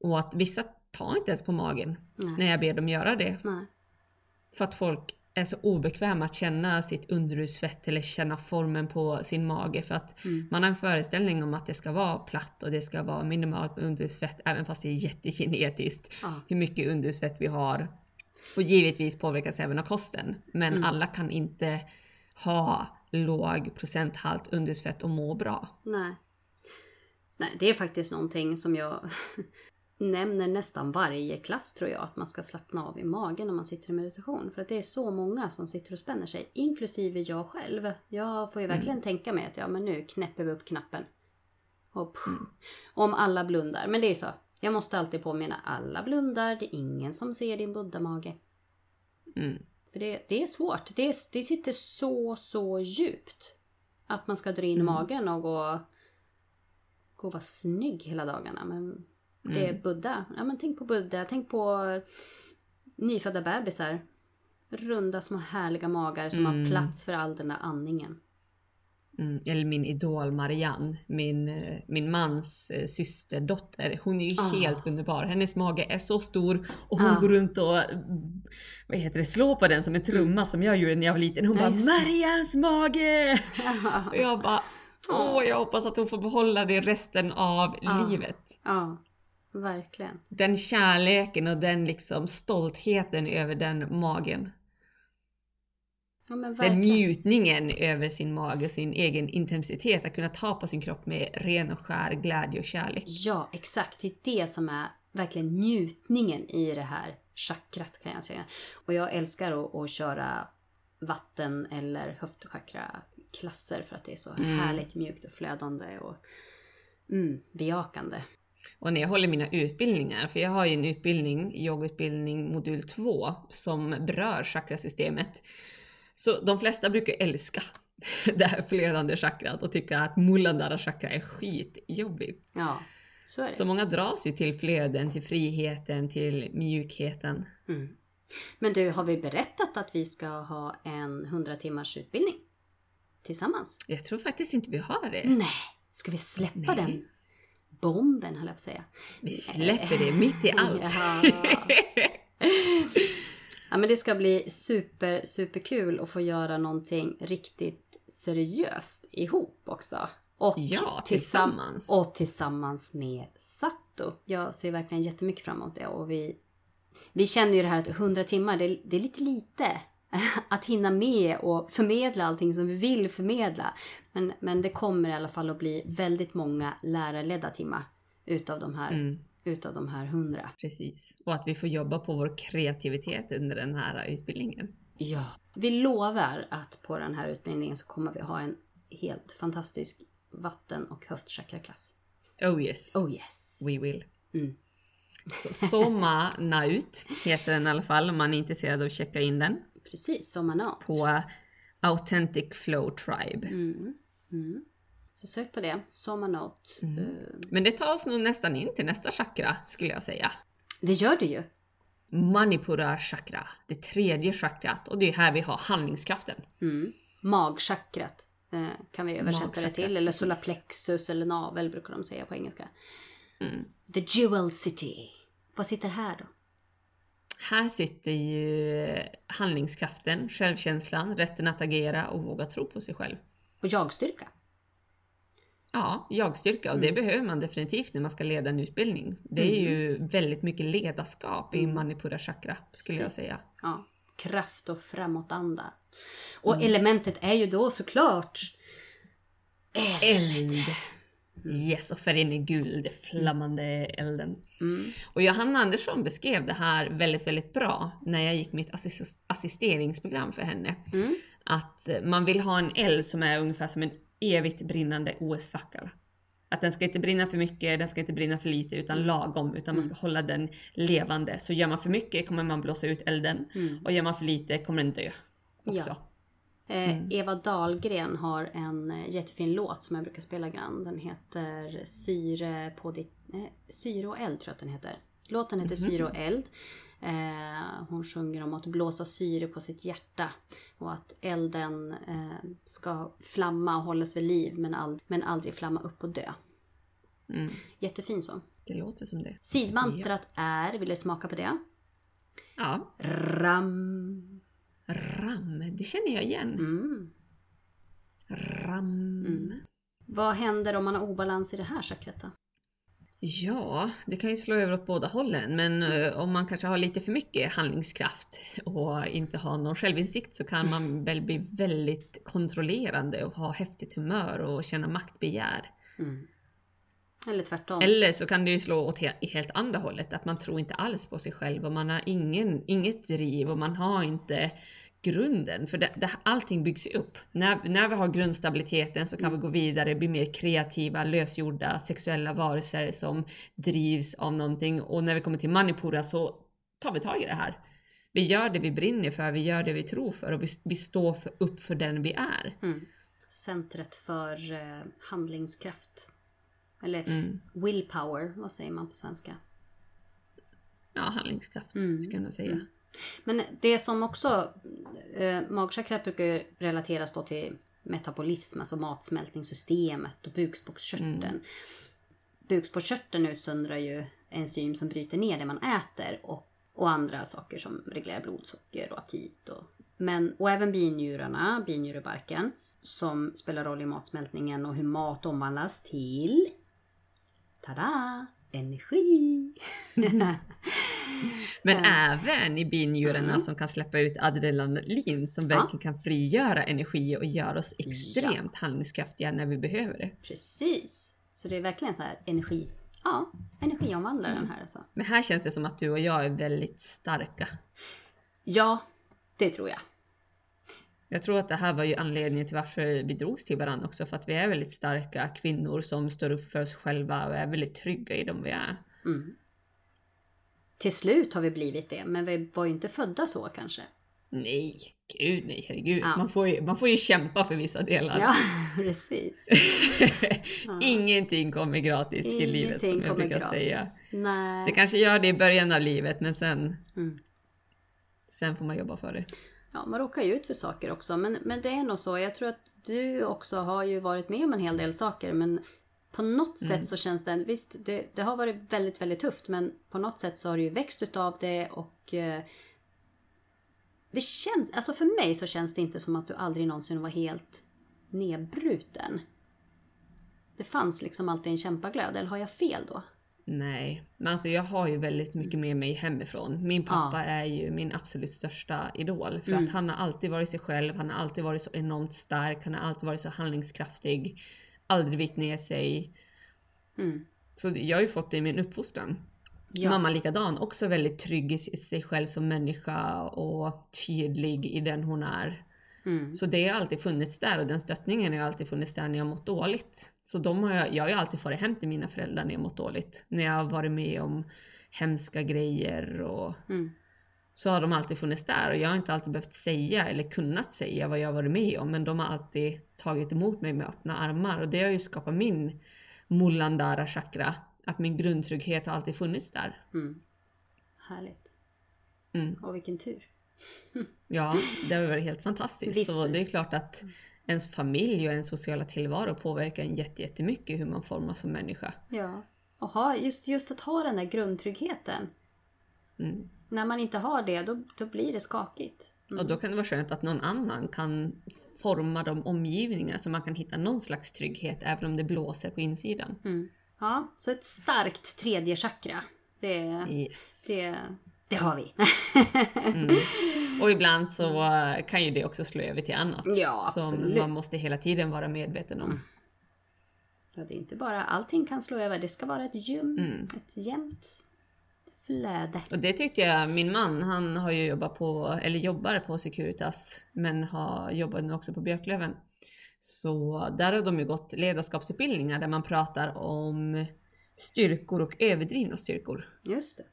Och att vissa tar inte ens på magen Nej. när jag ber dem göra det. Nej. För att folk är så obekväma att känna sitt underhudsfett eller känna formen på sin mage. För att Mm. man har en föreställning om att det ska vara platt och det ska vara minimalt med underhudsfett även fast det är jättekinetiskt Ja. hur mycket underhudsfett vi har. Och givetvis påverkas även av kosten. Men Mm. alla kan inte ha låg procenthalt underhudsfett och må bra. Nej. Nej, det är faktiskt någonting som jag [LAUGHS] nämner nästan varje klass tror jag. Att man ska slappna av i magen när man sitter i meditation. För att det är så många som sitter och spänner sig. Inklusive jag själv. Jag får ju verkligen tänka mig att ja men nu knäpper vi upp knappen. Och pff, Om alla blundar. Men det är så. Jag måste alltid påminna alla blundar. Det är ingen som ser din buddha-mage. Mm. För det, det är svårt. Det, är, det sitter så, så djupt. Att man ska dra in Mm. magen och gå, gå och vara snygg hela dagarna. Men det är Mm. Buddha. Ja men tänk på Buddha. Tänk på nyfödda bebisar. Runda små härliga magar som har Mm. plats för all den där andningen. Mm. Eller min idol Marianne, min, eh, min mans eh, systerdotter. Hon är ju Ah. helt underbar. Hennes mage är så stor och hon Ah. går runt och mm, vad heter det, slår på den som en trumma som jag gjorde när jag var liten. Hon Mm. Ja, bara. “Marians mage!” [LAUGHS] Och jag bara Ah. Åh, jag hoppas att hon får behålla det resten av Ah. livet. ja, verkligen. Den kärleken och den liksom stoltheten över den magen. Ja Den njutningen över sin mage och sin egen intensitet. Att kunna ta på sin kropp med ren och skär glädje och kärlek. Ja, exakt. Det är det som är verkligen njutningen i det här chakrat kan jag säga. Och jag älskar att, att köra vatten eller höftchakra-klasser för att det är så Mm. härligt mjukt och flödande och mm, bejakande. Och när jag håller mina utbildningar, för jag har ju en utbildning, yogautbildning modul 2, som berör chakrasystemet. Så de flesta brukar älska [LAUGHS] det här flödande chakrat och tycka att Muladhara chakra är skitjobbigt. Ja, så är det. Så många dras ju till flöden, till friheten, till mjukheten. Mm. Men du, har vi berättat att vi ska ha en 100 timmars utbildning? Tillsammans? Jag tror faktiskt inte vi har det. Nej, ska vi släppa Nej. den bomben höll jag på att säga. Vi släpper det mitt i allt. [LAUGHS] [LAUGHS] Ja. Men det ska bli super, super kul att få göra någonting riktigt seriöst ihop också. Och Ja, tillsam- tillsammans. Och tillsammans med Satto. Jag ser verkligen jättemycket fram emot det och vi, vi känner ju det här att 100 timmar, det, det är lite lite. [LAUGHS] Att hinna med och förmedla allting som vi vill förmedla. Men, men det kommer i alla fall att bli väldigt många lärarledda timmar utav de här, Mm, utav de här 100. precis. Och att vi får jobba på vår kreativitet under den här utbildningen. Ja. Vi lovar att på den här utbildningen så kommer vi ha en helt fantastisk vatten och höftchakraklass. Oh yes, Oh yes! we will. Mm. Så Soma Naut heter den i alla fall om man är intresserad av att checka in den Precis, som man har. på Authentic Flow Tribe. Mm. Mm. Så sök på det, Sommarnote. Mm. Eh, Men det tar oss nog nästan in till nästa chakra skulle jag säga. det gör det ju. Manipura chakra, det tredje chakrat och det är här vi har handlingskraften. Mm. Magchakrat eh, kan vi översätta det till. Eller precis. solarplexus eller navel brukar de säga på engelska. Mm. The Jewel City. Vad sitter här då? Här sitter ju handlingskraften, självkänslan, rätten att agera och våga tro på sig själv. Och jagstyrka. Ja, jagstyrka och det behöver man definitivt när man ska leda en utbildning. Det är ju väldigt mycket ledarskap i Manipura chakra skulle jag Precis. säga. Ja, kraft och framåtanda. Och elementet är ju då såklart Eld! Yes, och färgen är guld, det flammande elden. Mm. Och Johanna Andersson beskrev det här väldigt, väldigt bra när jag gick mitt assis- assisteringsprogram för henne. Mm. Att eh, man vill ha en eld som är ungefär som en evigt brinnande OS-fackel. Att den ska inte brinna för mycket, den ska inte brinna för lite utan lagom. Utan man ska hålla den levande. Så gör man för mycket kommer man blåsa ut elden. Mm. Och gör man för lite kommer den dö också. Ja. Eh, Mm. Eva Dahlgren har en eh, jättefin låt som jag brukar spela grann. Den heter Syre på ditt... Eh, syre och eld tror jag att den heter. Låten heter Mhm. Syre och eld. Eh, hon sjunger om att blåsa syre på sitt hjärta. Och att elden eh, ska flamma och hållas vid liv men, all, men aldrig flamma upp och dö. Mm. Jättefin sång. Det låter som det. Sidmantrat är, vill du smaka på det? Ja. Ram. Ram, det känner jag igen. Mm. Ram. Mm. Vad händer om man har obalans i det här chakrat då? Ja, det kan ju slå över åt båda hållen, men eh, om man kanske har lite för mycket handlingskraft och inte har någon självinsikt så kan man [LAUGHS] väl bli väldigt kontrollerande och ha häftigt humör och känna maktbegär. Mm. Eller tvärtom. Eller så kan det ju slå åt he- i helt andra hållet, att man tror inte alls på sig själv och man har ingen, inget driv och man har inte grunden. För det, det, allting byggs ju upp. När, när vi har grundstabiliteten så kan vi gå vidare, bli mer kreativa, lösgjorda, sexuella varelser som drivs av någonting. Och när vi kommer till manipura så tar vi tag i det här. Vi gör det vi brinner för, vi gör det vi tror för och vi, vi står för, upp för den vi är. Mm. Centret för eh, handlingskraft. Eller Mm. willpower, vad säger man på svenska? Ja, handlingskraft Mm. ska jag nog säga. Mm. Men det som också, eh, magchakrat brukar relateras då till metabolism, alltså matsmältningssystemet och bukspottkörteln. Mm. Bukspottkörteln utsöndrar ju enzym som bryter ner det man äter och, och andra saker som reglerar blodsocker och aptit. Och, men, och även binjurarna, binjurebarken, som spelar roll i matsmältningen och hur mat omvandlas till Tada! Energi! [LAUGHS] Men Eh. även i binjurarna Mm. som kan släppa ut adrenalin som verkligen kan frigöra energi och göra oss extremt handlingskraftiga när vi behöver det. Precis. Så det är verkligen så här energi. Ja, energiomvandlaren här alltså. Men här känns det som att du och jag är väldigt starka. Ja, det tror jag. Jag tror att det här var ju anledningen till varför vi drogs till varandra också, för att vi är väldigt starka kvinnor som står upp för oss själva och är väldigt trygga i dem vi är. Mm. Till slut har vi blivit det, men vi var ju inte födda så kanske. Nej, gud nej, herregud. Ja. Man, får ju, man får ju kämpa för vissa delar. Ja, [LAUGHS] precis. [LAUGHS] Ja. Ingenting kommer gratis i livet som jag brukar gratis. säga. Nej. Det kanske gör det i början av livet men sen, Mm. sen får man jobba för det. Ja, man råkar ju ut för saker också. Men, men det är nog så. Jag tror att du också har ju varit med om en hel del saker. Men på något Mm. sätt så känns det, visst det, det har varit väldigt, väldigt tufft. Men på något sätt så har du ju växt utav det och eh, det känns, alltså för mig så känns det inte som att du aldrig någonsin var helt nedbruten. Det fanns liksom alltid en kämpaglöd, eller har jag fel då? Nej, men alltså jag har ju väldigt mycket med mig hemifrån. Min pappa Ja. är ju min absolut största idol. För Mm. att han har alltid varit sig själv, han har alltid varit så enormt stark, han har alltid varit så handlingskraftig. Aldrig vikt ner sig. Mm. Så jag har ju fått det i min uppfostran. Ja. Mamma likadan, också väldigt trygg i sig själv som människa och tydlig i den hon är. Mm. Så det har alltid funnits där och den stöttningen har alltid funnits där när jag mått dåligt. Så de har jag, jag har ju alltid farit hem till mina föräldrar när jag mått dåligt. När jag har varit med om hemska grejer och Mm. så har de alltid funnits där och jag har inte alltid behövt säga eller kunnat säga vad jag har varit med om men de har alltid tagit emot mig med öppna armar och det har ju skapat min Mulandara chakra. Att min grundtrygghet har alltid funnits där. Mm. Härligt. Mm. Och vilken tur. Ja, det har varit helt fantastiskt. Visst. Så det är klart att ens familj och ens sociala tillvaro påverkar en jätte- jättemycket hur man formas som människa. Ja. Och ha, just, just att ha den där grundtryggheten. Mm. När man inte har det, då, då blir det skakigt. Mm. Och då kan det vara skönt att någon annan kan forma de omgivningarna så man kan hitta någon slags trygghet även om det blåser på insidan. Mm. Ja, så ett starkt tredje chakra. Det, Yes. det, det har vi. Mm. [LAUGHS] Och ibland så kan ju det också slå över till annat. Ja, som absolut. man måste hela tiden vara medveten om. Ja, det är inte bara allting kan slå över, det ska vara ett ljum, Mm. ett jämnt flöde. Och det tyckte jag, min man han har ju jobbat på, eller jobbar på Securitas, men har jobbat nu också på Björklöven. Så där har de ju gått ledarskapsutbildningar där man pratar om styrkor och överdrivna styrkor. Just det.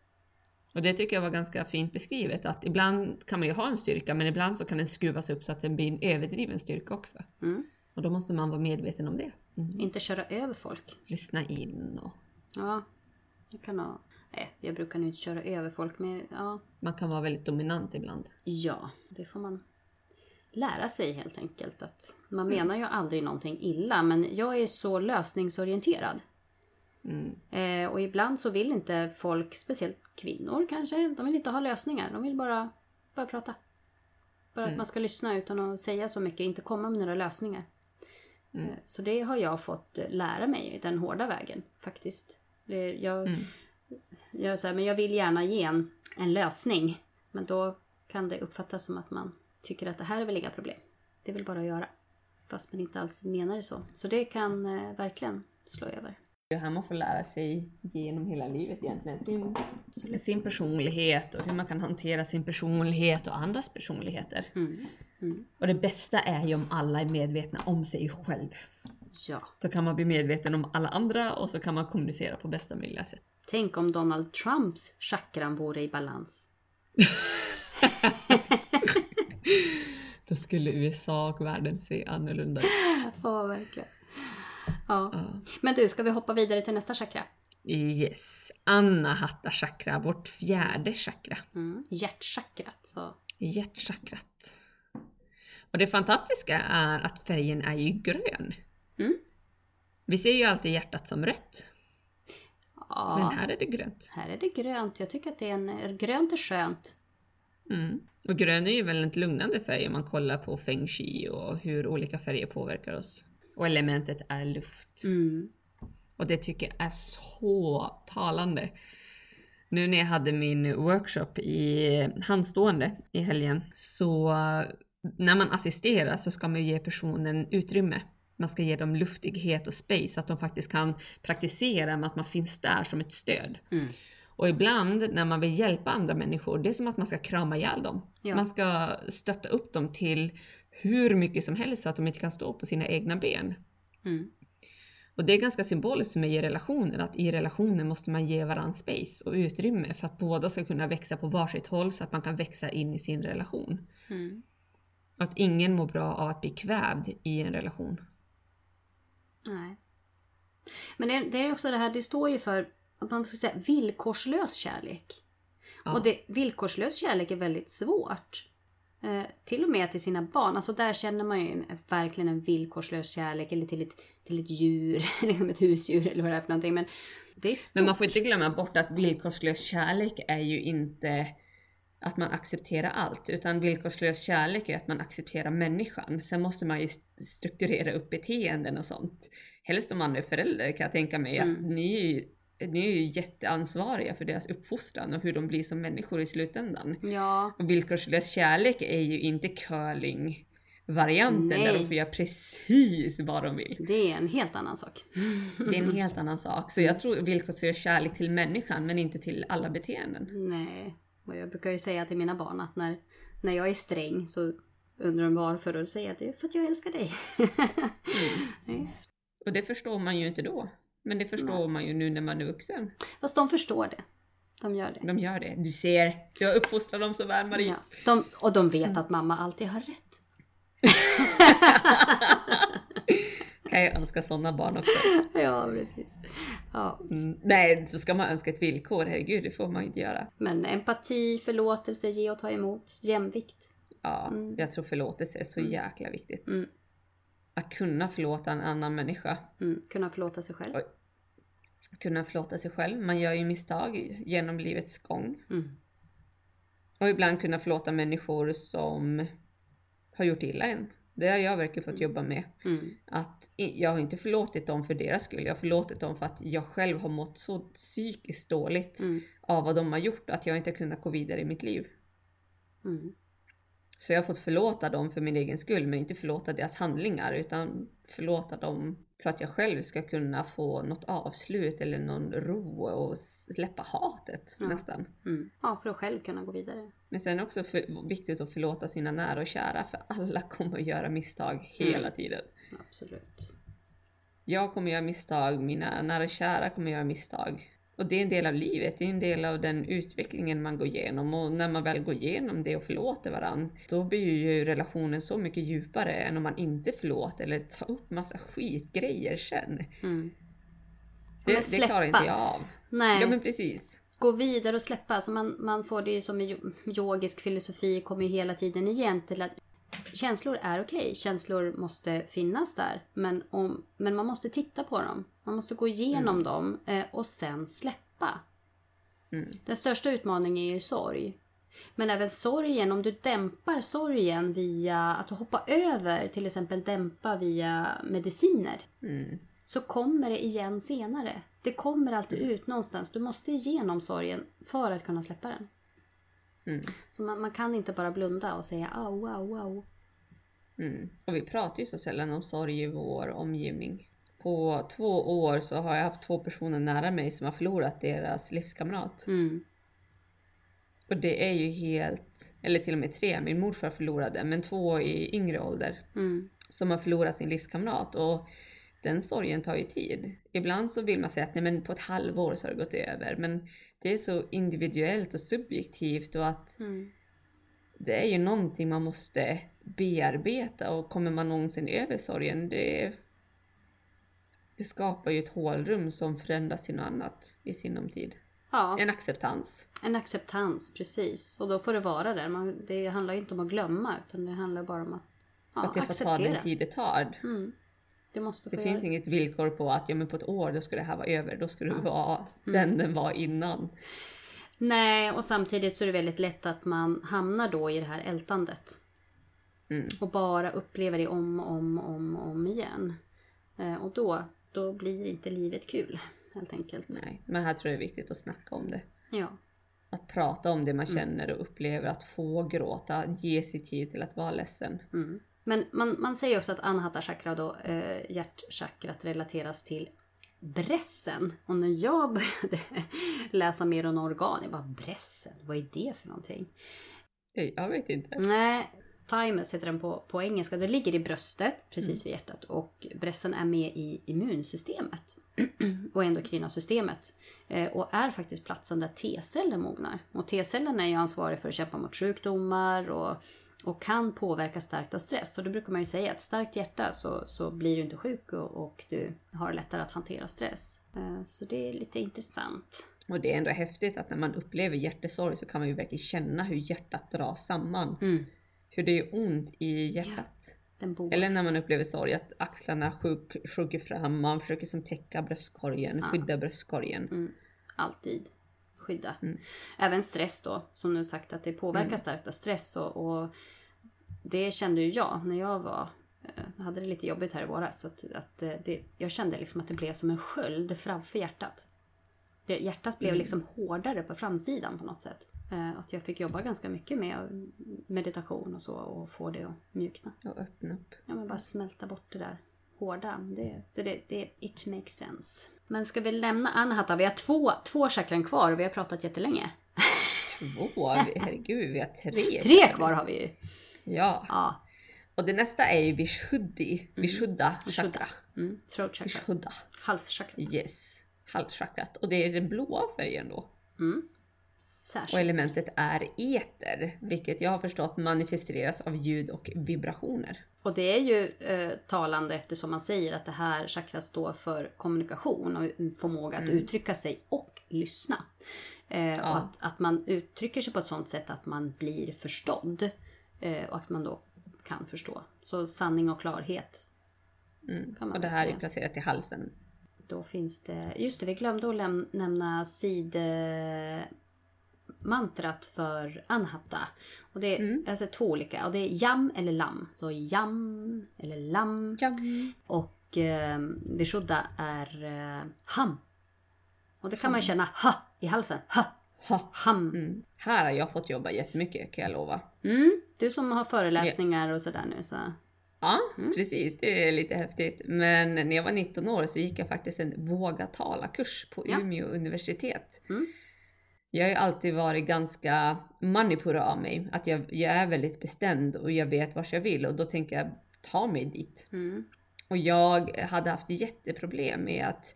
Och det tycker jag var ganska fint beskrivet att ibland kan man ju ha en styrka men ibland så kan den skruvas upp så att den blir en överdriven styrka också. Mm. Och då måste man vara medveten om det. Mm. Inte köra över folk. Lyssna in och Ja, jag kan ha... Nej, jag brukar nog inte köra över folk, men ja. man kan vara väldigt dominant ibland. Ja, det får man lära sig helt enkelt. Att man menar ju aldrig någonting illa, men jag är så lösningsorienterad. Mm. Eh, och ibland så vill inte folk, speciellt kvinnor kanske, de vill inte ha lösningar. De vill bara, bara prata. Bara att man ska lyssna utan att säga så mycket, inte komma med några lösningar. Mm. Eh, Så det har jag fått lära mig den hårda vägen faktiskt. Det, jag, Mm. jag, så här, men jag vill gärna ge en, en lösning. Men då kan det uppfattas som att man tycker att det här är väl inga problem. Det är väl bara att göra. Fast man inte alls menar det så. Så det kan eh, verkligen slå över. Det här man får lära sig genom hela livet egentligen. Sin, sin personlighet och hur man kan hantera sin personlighet och andras personligheter. Mm. Mm. Och det bästa är ju om alla är medvetna om sig själv. Ja. Så kan man bli medveten om alla andra och så kan man kommunicera på bästa möjliga sätt. Tänk om Donald Trumps chakran vore i balans. [LAUGHS] Då skulle USA och världen se annorlunda ut. Ja, verkligen. Ja. Ja. Men du, ska vi hoppa vidare till nästa chakra? Yes. Anahata chakra, vårt fjärde chakra. Mm. Hjärtchakrat. Så. Hjärtchakrat. Och det fantastiska är att färgen är ju grön. Mm. Vi ser ju alltid hjärtat som rött, Ja. men här är det grönt. Här är det grönt. Jag tycker att det är en, grönt är skönt. Mm. Och grön är ju väldigt lugnande färg om man kollar på feng shui och hur olika färger påverkar oss. Och elementet är luft. Mm. Och det tycker jag är så talande. Nu när jag hade min workshop i handstående i helgen så när man assisterar så ska man ju ge personen utrymme. Man ska ge dem luftighet och space så att de faktiskt kan praktisera med att man finns där som ett stöd. Mm. Och ibland när man vill hjälpa andra människor, det är som att man ska krama ihjäl dem. Ja. Man ska stötta upp dem till hur mycket som helst så att de inte kan stå på sina egna ben. Mm. Och det är ganska symboliskt för mig i relationer, att i relationer måste man ge varandra space och utrymme för att båda ska kunna växa på varsitt håll så att man kan växa in i sin relation. Mm. Att ingen mår bra av att bli kvävd i en relation. Nej. Men det, det är också det här, det står ju för att man ska säga villkorslös kärlek. Ja. Och det, villkorslös kärlek är väldigt svårt. Eh, till och med till sina barn. Alltså där känner man ju en, verkligen en villkorslös kärlek. Eller till ett, till ett djur, [LAUGHS] liksom ett husdjur eller vad det är för någonting. Men det är stort. Men man får inte glömma bort att villkorslös kärlek är ju inte att man accepterar allt, utan villkorslös kärlek är att man accepterar människan. Sen måste man ju st- strukturera upp beteenden och sånt. Helst om man är förälder kan jag tänka mig att Mm. ni är ju ni är ju jätteansvariga för deras uppfostran och hur de blir som människor i slutändan. Ja, Och villkorslös kärlek är ju inte curling-varianten där Nej. de får göra precis vad de vill. det är en helt annan sak. [LAUGHS] Det är en helt annan sak. Så jag tror villkorslös kärlek till människan men inte till alla beteenden. Nej, och jag brukar ju säga till mina barn att när, när jag är sträng så undrar de varför och då säger jag att det är för att jag älskar dig. [LAUGHS] Nej. Och det förstår man ju inte då. Men det förstår Nej. man ju nu när man är vuxen. Fast de förstår det. De gör det. De gör det. Du ser, du har uppfostrat dem så väl Marie. Ja. De, och de vet att mamma alltid har rätt. [LAUGHS] kan jag önska sådana barn också. [LAUGHS] Ja, precis. Ja. Mm. Nej, så ska man önska ett villkor. Herregud, det får man ju inte göra. Men empati, förlåtelse, ge och ta emot, jämvikt. Ja, Mm. jag tror förlåtelse är så Mm. jäkla viktigt. Mm. Att kunna förlåta en annan människa. Mm. Kunna förlåta sig själv. Oj. Kunna förlåta sig själv. Man gör ju misstag genom livets gång. Mm. Och ibland kunna förlåta människor som har gjort illa en. Det har jag verkligen fått jobba med. Mm. Att jag har inte förlåtit dem för deras skull. Jag har förlåtit dem för att jag själv har mått så psykiskt dåligt Mm. av vad de har gjort att jag inte har kunnat gå vidare i mitt liv. Mm. Så jag har fått förlåta dem för min egen skull men inte förlåta deras handlingar utan förlåta dem för att jag själv ska kunna få något avslut eller någon ro och släppa hatet Ja. nästan. Mm. Ja, för att själv kunna gå vidare. Men sen också för, viktigt att förlåta sina nära och kära för alla [LAUGHS] kommer att göra misstag hela Mm. tiden. Absolut. Jag kommer göra misstag, mina nära och kära kommer göra misstag. Och det är en del av livet, det är en del av den utvecklingen man går igenom och när man väl går igenom det och förlåter varandra, då blir ju relationen så mycket djupare än om man inte förlåter eller tar upp massa skitgrejer sen. Mm. Det, det klarar inte jag av. Nej. Ja men precis. Gå vidare och släppa. Alltså man, man får det ju som yo- yogisk filosofi kommer ju hela tiden igen till att känslor är okej. Känslor måste finnas där. Men, om, men man måste titta på dem. Man måste gå igenom dem eh, och sen släppa. Mm. Den största utmaningen är ju sorg. Men även sorgen, om du dämpar sorgen via att hoppa över, till exempel dämpa via mediciner, Mm. så kommer det igen senare. Det kommer alltid ut någonstans. Du måste igenom sorgen för att kunna släppa den. Mm. Så man, man kan inte bara blunda och säga au, au, au. Mm. Och vi pratar ju så sällan om sorg i vår omgivning. På två år så har jag haft två personer nära mig som har förlorat deras livskamrat. Mm. Och det är ju helt, eller till och med tre, min morfar förlorade, men två i yngre ålder Mm. som har förlorat sin livskamrat. Och den sorgen tar ju tid. Ibland så vill man säga att nej men på ett halvår så har det gått över. Men det är så individuellt och subjektivt och att Mm. det är ju någonting man måste bearbeta och kommer man någonsin över sorgen, det, det skapar ju ett hålrum som förändras till något annat i sinom tid. Ja, En acceptans. en acceptans, precis. Och då får det vara där. Man, det handlar ju inte om att glömma, utan det handlar bara om att ja, att det får ta acceptera. den tid det tar. Mm. Det måste få Det finns inget villkor på att ja, men på ett år då ska det här vara över, då ska det Ja. vara Mm. den den var innan. Nej, och samtidigt så är det väldigt lätt att man hamnar då i det här ältandet. Mm. Och bara upplever det om och om, om, om igen. Eh, och då, då blir inte livet kul, helt enkelt. Nej, men här tror jag det är viktigt att snacka om det. Ja. Att prata om det man Mm. känner och upplever, att få gråta, att ge sig tid till att vara ledsen. Mm. Men man, man säger också att anahata chakra då, eh, hjärtchakrat relateras till bressen. Och när jag [LAUGHS] började läsa mer om organ, jag bara bressen, vad är det för någonting? Jag vet inte. Nej, thymus heter den på, på engelska. Det ligger i bröstet, precis vid hjärtat. Och bressen är med i immunsystemet. [CLEARS THROAT] och endokrina systemet. Eh, och är faktiskt platsen där T-celler mognar. Och T-cellerna är ju ansvariga för att kämpa mot sjukdomar och, och kan påverka starkt av stress. Och då brukar man ju säga att starkt hjärta så, så blir du inte sjuk och, och du har lättare att hantera stress. Eh, så det är lite intressant. Och det är ändå häftigt att när man upplever hjärtesorg så kan man ju verkligen känna hur hjärtat dras samman. Mm, Hur det är ont i hjärtat. bor. Eller när man upplever sorg, att axlarna sjunk, sjunker fram, man försöker som täcka bröstkorgen, Ja. skydda bröstkorgen. Mm, alltid skydda. Mm. Även stress då, som du sagt att det påverkar Mm. starkt av stress. Och, och det kände ju jag när jag var eh, hade det lite jobbigt här i våras. Att, att eh, det, jag kände liksom att det blev som en sköld framför hjärtat. Det, hjärtat blev Mm. liksom hårdare på framsidan på något sätt. Eh, att jag fick jobba ganska mycket med meditation och så och få det att mjukna. Och öppna upp. Ja, men bara smälta bort det där hårda. Det, så det, det, it makes sense. Men ska vi lämna Anahata? Vi har två, två chakran kvar och vi har pratat jättelänge. Två, [LAUGHS] herregud vi har tre. Tre kvar har vi ju. Ja. Ja, Och det nästa är ju Vishuddhi. Vishuddha Vishuddha. chakra. mm, throat chakra. Vishuddha. Halschakra. Yes. Halschakrat. Och det är den blåa färgen då. Mm. Och Särskilt. elementet är eter, vilket jag har förstått manifesteras av ljud och vibrationer. Och det är ju eh, talande eftersom man säger att det här chakrat står för kommunikation och förmåga att Mm. uttrycka sig och lyssna. Eh, Ja. Och att, att man uttrycker sig på ett sånt sätt att man blir förstådd. Eh, och att man då kan förstå. Så sanning och klarhet. Mm. Och det här säga. är placerat i halsen. Då finns det, just det vi glömde att läm- nämna sidmantrat för anhatta. Och det är Mm. alltså två olika. Och det är jam eller lam. Så jam eller lam. Jam. Och eh, Vishuddha är eh, ham. Och det kan man Ham. ju känna ha i halsen. Ha, Ha. ham. Mm. Här har jag fått jobba jättemycket kan jag lova. Mm, du som har föreläsningar och sådär nu så. Ja, Mm. precis. Det är lite häftigt. Men när jag var 19 år så gick jag faktiskt en våga tala-kurs på Ja. Umeå universitet. Mm. Jag har ju alltid varit ganska manipura av mig. Att jag, jag är väldigt bestämd och jag vet vart jag vill och då tänker jag ta mig dit. Mm. Och jag hade haft jätteproblem med att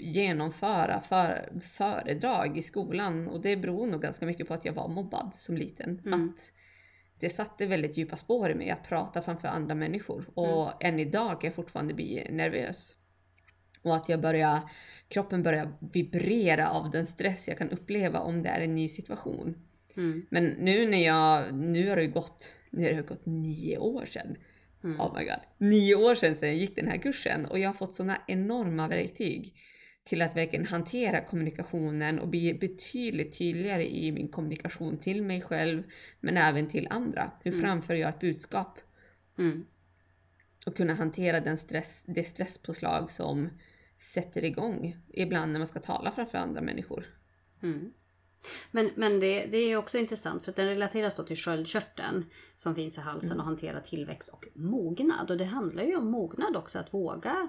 genomföra för, föredrag i skolan och det beror nog ganska mycket på att jag var mobbad som liten. Mm. Att det satte väldigt djupa spår i mig att prata framför andra människor och Mm. än idag kan jag fortfarande bli nervös. Och att jag börjar, kroppen börjar vibrera av den stress jag kan uppleva om det är en ny situation. Mm. Men nu när jag, nu har det gått, nu har det gått nio år sedan. Mm. Oh my god. Nio år sedan, sedan jag gick den här kursen och jag har fått såna enorma verktyg till att verkligen hantera kommunikationen och bli betydligt tydligare i min kommunikation till mig själv men även till andra. Hur Mm. framför jag ett budskap? Mm. Och kunna hantera den stress, det stresspåslag som sätter igång ibland när man ska tala framför andra människor. Mm. Men, men det, det är också intressant för att den relateras då till sköldkörteln som finns i halsen och hanterar tillväxt och mognad. Och det handlar ju om mognad också, att våga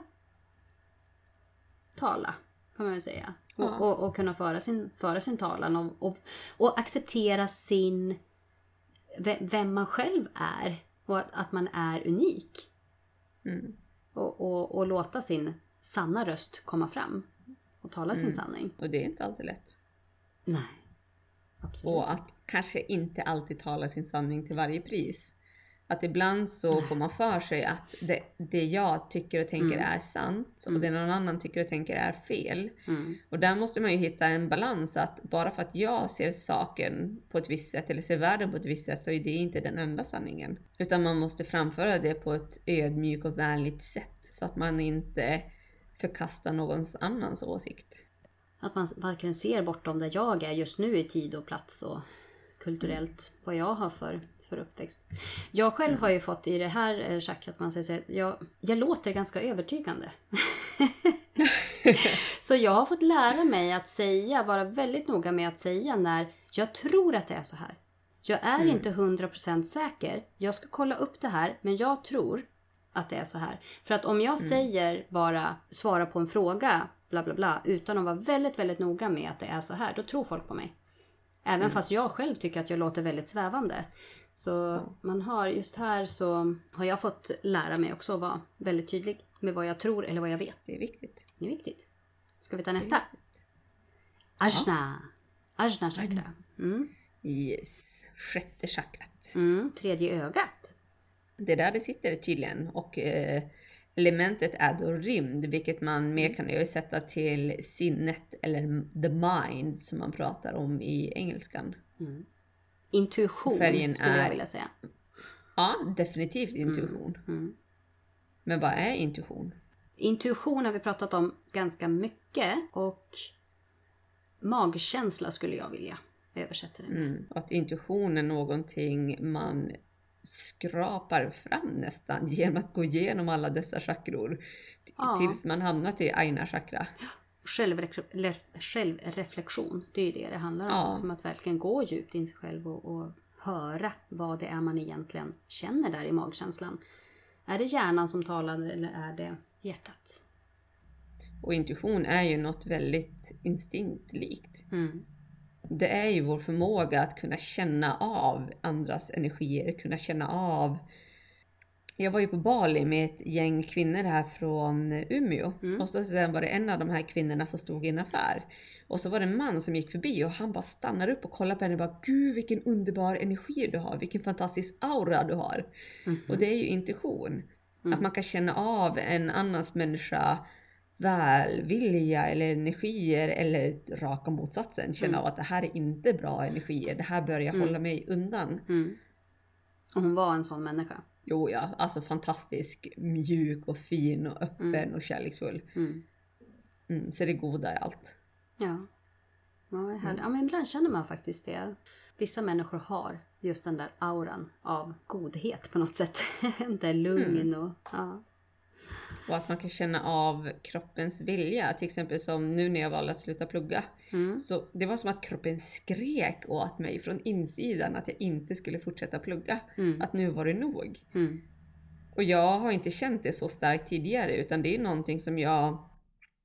tala kan man väl säga. Och, Ja. och, och kunna föra sin, föra sin talan och, och, och acceptera sin, ve- vem man själv är och att, att man är unik. Mm. Och, och låta sin sanna röst komma fram och tala sin Mm. sanning. Och det är inte alltid lätt. Nej. Absolut. Och att kanske inte alltid tala sin sanning till varje pris. Att ibland så får man för sig att det, det jag tycker och tänker Mm. är sant och Mm. det någon annan tycker och tänker är fel. Mm. Och där måste man ju hitta en balans att bara för att jag ser saken på ett visst sätt eller ser världen på ett visst sätt så är det inte den enda sanningen. Utan man måste framföra det på ett ödmjukt och vänligt sätt så att man inte förkastar någons annans åsikt. Att man verkligen ser bortom där jag är just nu i tid och plats och kulturellt vad jag har för, för uppväxt. Jag själv har ju fått i det här eh, chakrat, man säger här, jag, jag låter ganska övertygande. [LAUGHS] så jag har fått lära mig att säga, vara väldigt noga med att säga när jag tror att det är så här. Jag är Mm. inte 100% säker. Jag ska kolla upp det här, men jag tror att det är så här. För att om jag säger bara, svara på en fråga, bla bla bla, utan att vara väldigt, väldigt noga med att det är så här, då tror folk på mig. Även fast jag själv tycker att jag låter väldigt svävande. Så man har, just här så har jag fått lära mig också att vara väldigt tydlig med vad jag tror eller vad jag vet. Det är viktigt. Det är viktigt. Ska vi ta nästa? Ajna. Ajna chakra. Mm. Yes. Sjätte chakrat. Mm. Tredje ögat. Det är där det sitter tydligen och eh, elementet är då rymd vilket man mer kan översätta till sinnet eller the mind som man pratar om i engelskan. Mm. Intuition Färgen skulle jag är- vilja säga. Ja, definitivt intuition. Mm. Men vad är intuition? Intuition har vi pratat om ganska mycket och magkänsla skulle jag vilja översätta det med. Mm. Att intuition är någonting man skrapar fram nästan [LAUGHS] genom att gå igenom alla dessa chakror. Ja. Tills man hamnar till aina chakra. Självrefle- le- självreflektion, det är ju det det handlar om. Ja. Som att verkligen gå djupt in i sig själv och, och höra vad det är man egentligen känner där i magkänslan. Är det hjärnan som talar eller är det hjärtat? Och intuition är ju något väldigt instinktlikt. Mm. Det är ju vår förmåga att kunna känna av andras energier, kunna känna av... Jag var ju på Bali med ett gäng kvinnor här från Umeå Mm. och så sen var det en av de här kvinnorna som stod i en affär. Och så var det en man som gick förbi och han bara stannar upp och kollar på henne och bara Gud vilken underbar energi du har, vilken fantastisk aura du har. Mhm. Och det är ju intuition. Mm. Att man kan känna av en annans människa välvilja eller energier eller raka motsatsen. Känna Mm. av att det här är inte bra energier, det här bör jag Mm. hålla mig undan. Mm. Och hon var en sån människa. Jo ja, alltså fantastisk, mjuk och fin och öppen Mm. och kärleksfull. Mm. Mm, så det goda i allt. Ja. Ja, ja, men ibland känner man faktiskt det. Vissa människor har just den där auran av godhet på något sätt. [LAUGHS] den där lugn och... Ja. Och att man kan känna av kroppens vilja. Till exempel som nu när jag valde att sluta plugga. Mm. Så det var som att kroppen skrek åt mig från insidan att jag inte skulle fortsätta plugga. Mm. Att nu var det nog. Mm. Och jag har inte känt det så starkt tidigare utan det är någonting som jag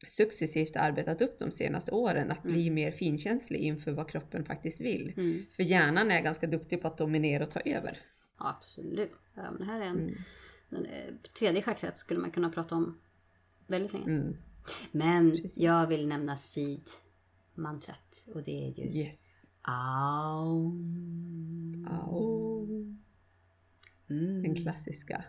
successivt arbetat upp de senaste åren. Att bli mer finkänslig inför vad kroppen faktiskt vill. Mm. För hjärnan är ganska duktig på att dominera och ta över. Absolut. Ja, men här är en, Mm. Den, eh, tredje chakrat skulle man kunna prata om väldigt länge. Mm. Men Precis. jag vill nämna seed-mantrat. Och det är ju Yes. Aum. Au. Mm. Den klassiska.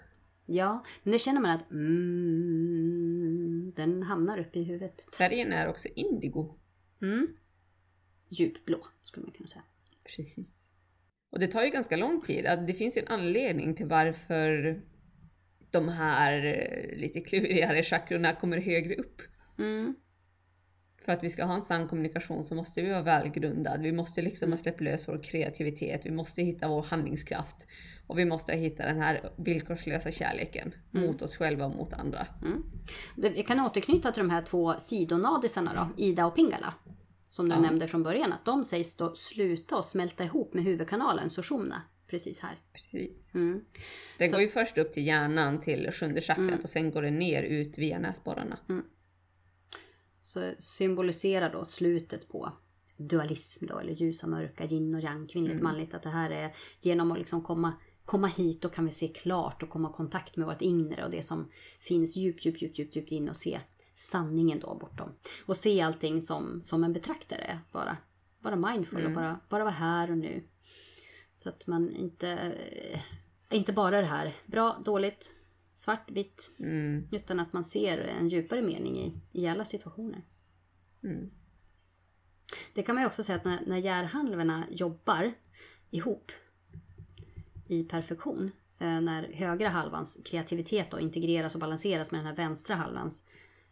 Ja, men det känner man att mm, den hamnar uppe i huvudet. Färgen är också indigo. Mm. Djupblå skulle man kunna säga. Precis. Och det tar ju ganska lång tid. Det finns ju en anledning till varför de här eh, lite klurigare chakrorna kommer högre upp. Mm. För att vi ska ha en sann kommunikation så måste vi vara välgrundad. Vi måste liksom ha släppt lös vår kreativitet. Vi måste hitta vår handlingskraft. Och vi måste hitta den här villkorslösa kärleken mot oss själva och mot andra. Mm. Vi kan återknyta till de här två sidonadisarna då, Ida och Pingala. Som du Ja. nämnde från början, att de sägs då sluta och smälta ihop med huvudkanalen Sushumna. Precis här. Precis. Mm. Den Så- går ju först upp till hjärnan till sjunde chakrat Mm. och sen går den ner ut via näsborrarna. Så symboliserar då slutet på dualism då, eller ljusa mörka, yin och yang, kvinnligt Mm. manligt. Att det här är genom att liksom komma, komma hit och kan vi se klart och komma i kontakt med vårt inre och det som finns djupt, djupt, djupt, djupt, djupt in och se sanningen då bortom. Och se allting som, som en betraktare, bara, bara mindful och Mm. bara, bara vara här och nu. Så att man inte, eh, inte bara det här bra, dåligt, svart, vitt, Mm. utan att man ser en djupare mening i, i alla situationer. Mm. Det kan man ju också säga att när, när hjärnhalvorna jobbar ihop i perfektion, eh, när högra halvans kreativitet då integreras och balanseras med den här vänstra halvans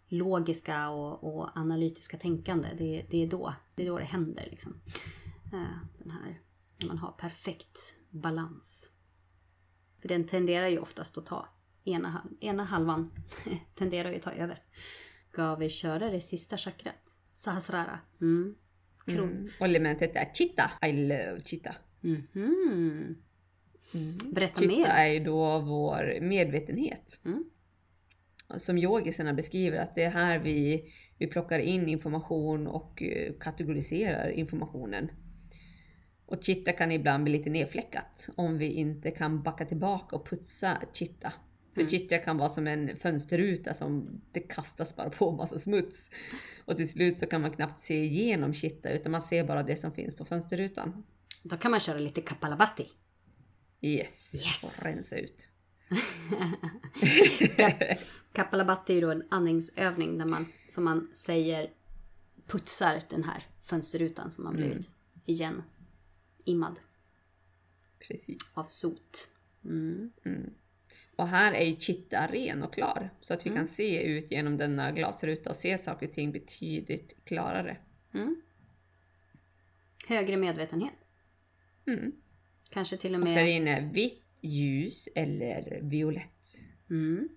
logiska och, och analytiska tänkande, det, det, är då, det är då det händer. Liksom. Eh, Den här, när man har perfekt balans. För den tenderar ju oftast att ta, ena, ena halvan [LAUGHS] tenderar ju att ta över. Ska vi köra det sista chakrat? Sahasrara. Mm. Kron. Mm. Och elementet är chitta. I love chitta. Mhm. Mm. Berätta Chitta mer. är ju då vår medvetenhet. Mm. Som yogisarna beskriver att det är här vi, vi plockar in information och eh, kategoriserar informationen. Och chitta kan ibland bli lite nedfläckat om vi inte kan backa tillbaka och putsa chitta. För Mm. chitta kan vara som en fönsterruta som det kastas bara på massa smuts. Och till slut så kan man knappt se igenom chitta utan man ser bara det som finns på fönsterrutan. Då kan man köra lite kapalabhati. Yes, Yes. och rensa ut. [LAUGHS] Kapalabhati är då en andningsövning där man, som man säger, putsar den här fönsterrutan som har Mm. blivit igen immad Precis. av sot. Mm. Mm. Och här är ju chitta ren och klar. Så att vi Mm. kan se ut genom denna glasruta och se saker och ting betydligt klarare. Mm. Högre medvetenhet. Mm. Kanske till och Och med... färgen är vitt, ljus eller violett. Mm.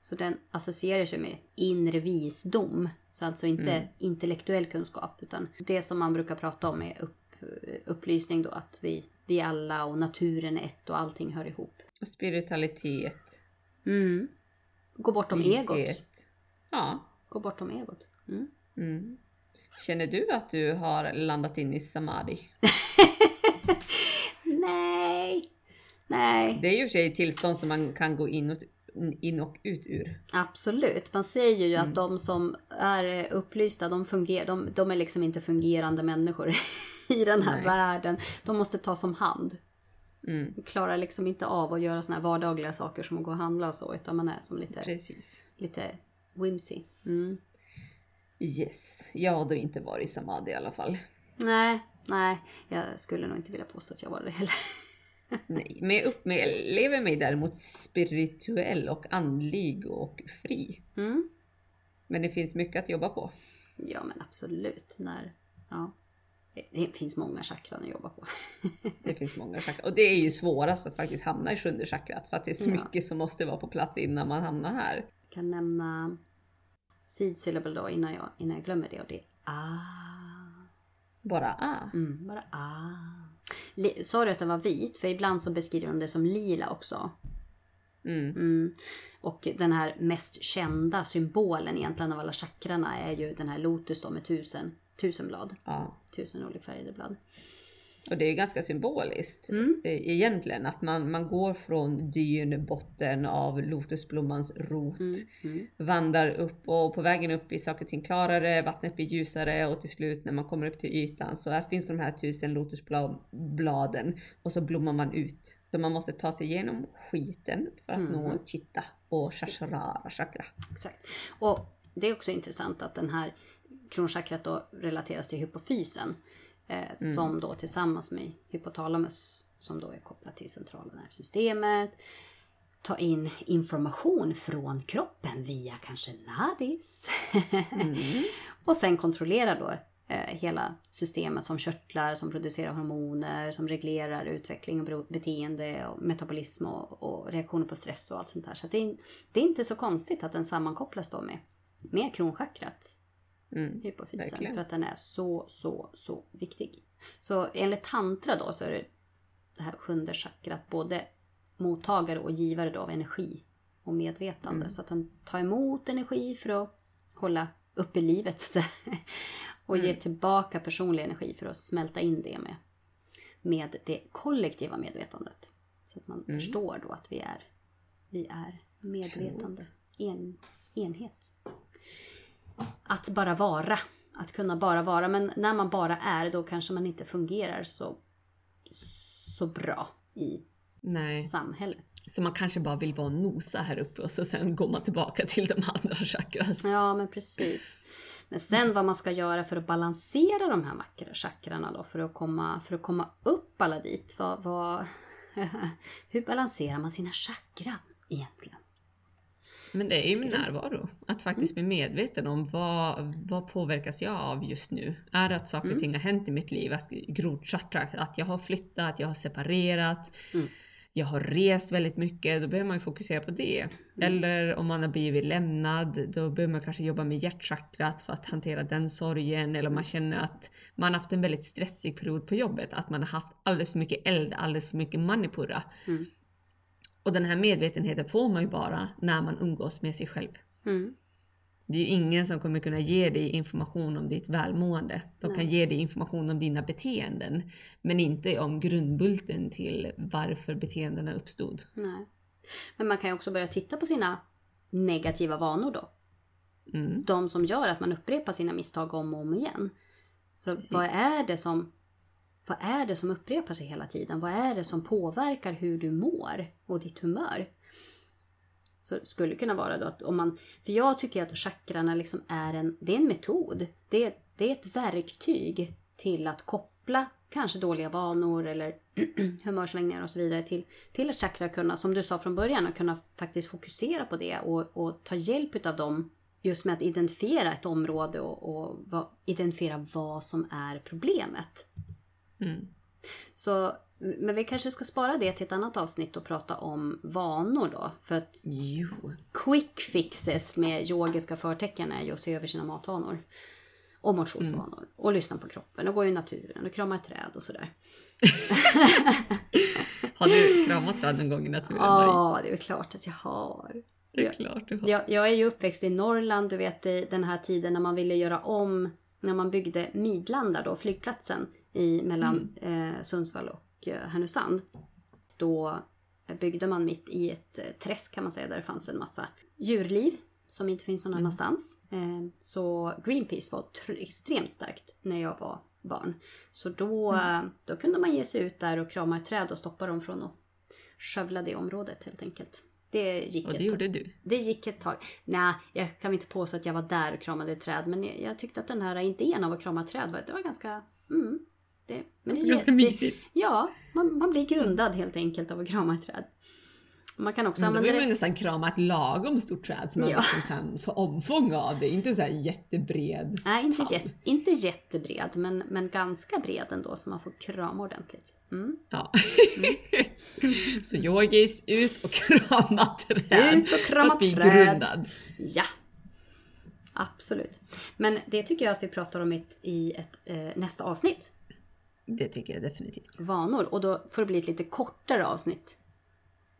Så den associerar sig med inre visdom. Så alltså inte Mm. intellektuell kunskap utan det som man brukar prata om är upp, upplysning då att vi, vi alla och naturen är ett och allting hör ihop. Och spiritualitet. Mm. Gå bortom egot. vishet. Ja. Gå bortom egot. Mm. Mm. Känner du att du har landat in i samadhi? [LAUGHS] Nej. Nej. Det är ju sig ett tillstånd som man kan gå in och, in och ut ur. Absolut. Man säger ju Mm. att de som är upplysta, de, funger, de, de är liksom inte fungerande människor [LAUGHS] i den här Nej. världen. De måste tas om hand. Mm. Klarar liksom inte av att göra såna här vardagliga saker som att gå och handla och så. Utan man är som lite, Precis. lite whimsy. Mm. Yes. Jag har då inte varit i samadhi i alla fall. Nej, nej. Jag skulle nog inte vilja påstå att jag var det heller. [LAUGHS] Nej, men jag upplever mig däremot spirituell och andlig och fri. Mm. Men det finns mycket att jobba på. Ja men absolut. När, ja. Det- finns många chakran att jobba på. Det finns många chakran. Och det är ju svårast att faktiskt hamna i sjunde chakrat. För att det är så Ja. mycket som måste vara på plats innan man hamnar här. Jag kan nämna seed syllable då innan jag, innan jag glömmer det. Och det är ah. Bara ah. Mm, bara ah. Sa du att den var vit? För ibland så beskriver de det som lila också. Mm. Mm. Och den här mest kända symbolen egentligen av alla chakrarna är ju den här lotus då med tusen, tusen blad. Ja. Tusen olikfärgade blad. Och det är ganska symboliskt Mm. eh, egentligen att man, man går från dyn, botten av lotusblommans rot, Mm. Mm. vandrar upp och på vägen upp blir saker och ting klarare, vattnet blir ljusare och till slut när man kommer upp till ytan så här finns de här tusen lotusbladen och så blommar man ut. Så man måste ta sig igenom skiten för att Mhm. nå chitta och shasharara chakra. Exakt. Och det är också intressant att den här kronchakrat då relateras till hypofysen. Eh, Som då tillsammans med hypotalamus som då är kopplat till centrala nervsystemet. Ta in information från kroppen via kanske nadis. Mm. [LAUGHS] och sen kontrollera då eh, hela systemet som körtlar, som producerar hormoner, som reglerar utveckling och beteende och metabolism och, och reaktioner på stress och allt sånt där. Så det, är, det är inte så konstigt att den sammankopplas då med, med kronchakrat, Mm. hypofysen, Verkligen. för att den är så, så, så viktig. Så enligt tantra då så är det det här sjunde chakrat både mottagare och givare då av energi och medvetande. Mm. Så att den tar emot energi för att hålla uppe livet [LAUGHS] och ge Mm. tillbaka personlig energi för att smälta in det med, med det kollektiva medvetandet. Så att man Mm. förstår då att vi är, vi är medvetande, en, enhet. Att bara vara, att kunna bara vara. Men när man bara är då kanske man inte fungerar så, så bra i Nej. samhället. Så man kanske bara vill vara och nosa här uppe och så sen går man tillbaka [LAUGHS] till de andra chakras. Ja, men precis. Men sen vad man ska göra för att balansera de här vackra chakrarna då, för att komma, för att komma upp alla dit. Vad, vad, [LAUGHS] hur balanserar man sina chakran egentligen? Men det är ju närvaro. Att faktiskt bli medveten om vad, vad påverkas jag av just nu? Är det att saker och ting har hänt i mitt liv? Att grodchakra, att jag har flyttat, jag har separerat, Mm. jag har rest väldigt mycket. Då behöver man ju fokusera på det. Eller om man har blivit lämnad, då behöver man kanske jobba med hjärtchakrat för att hantera den sorgen. Eller om man känner att man har haft en väldigt stressig period på jobbet. Att man har haft alldeles för mycket eld, alldeles för mycket manipura. Och den här medvetenheten får man ju bara när man umgås med sig själv. Mm. Det är ju ingen som kommer kunna ge dig information om ditt välmående. De kan Nej. ge dig information om dina beteenden, men inte om grundbulten till varför beteendena uppstod. Nej. Men man kan ju också börja titta på sina negativa vanor då. Mm. De som gör att man upprepar sina misstag om och om igen. Så Precis. vad är det som vad är det som upprepar sig hela tiden? Vad är det som påverkar hur du mår och ditt humör? Så det skulle kunna vara då att om man, för jag tycker att chakrarna liksom är en, det är en metod. Det, är- det är ett verktyg till att koppla kanske dåliga vanor eller [CLEARS THROAT] humörsvängningar och så vidare till, till att chakra kunna, som du sa från början, att kunna faktiskt fokusera på det och, och ta hjälp av dem just med att identifiera ett område och, och identifiera vad som är problemet. Mm. Så, men vi kanske ska spara det till ett annat avsnitt och prata om vanor då. För att Jo. quick fixes med yogiska förtecken är ju att se över sina matvanor. Och motionsvanor. Och lyssna på kroppen och gå i naturen och krama ett träd och sådär. [LAUGHS] Har du kramat träd någon gång i naturen? Marie? Ja, det är väl klart att jag har. Det är klart du har. Jag, jag är ju uppväxt i Norrland, du vet i den här tiden när man ville göra om, när man byggde Midlanda då, flygplatsen i, mellan eh, Sundsvall och eh, Härnösand. Då byggde man mitt i ett eh, träsk kan man säga, där det fanns en massa djurliv som inte finns någon annanstans. Eh, så Greenpeace var tr- extremt starkt när jag var barn. Så då, eh, då kunde man ge sig ut där och krama ett träd och stoppa dem från att skövla det området helt enkelt. Det gick Och det ett gjorde du. det gick ett tag. Nej, jag kan inte påstå att jag var där och kramade träd. Men jag, jag tyckte att den här idén av att krama träd var, det var ganska... Mm, det, men det, Ganska det, mysigt. Ja, man, man blir grundad helt enkelt av att krama ett träd. Man kan också Men då använda vill man det... nästan krama ett lagom stort träd som man Ja. liksom kan få omfång av det. Inte så här jättebred. Nej, inte, jät, inte jättebred, men, men ganska bred ändå så man får krama ordentligt. Mm. Ja. [LAUGHS] så yogis, ut och krama träd. Ut och krama träd. grundad. Ja, absolut. Men det tycker jag att vi pratar om i ett, i ett eh, nästa avsnitt. Det tycker jag definitivt. Vanor. Och då får det bli ett lite kortare avsnitt.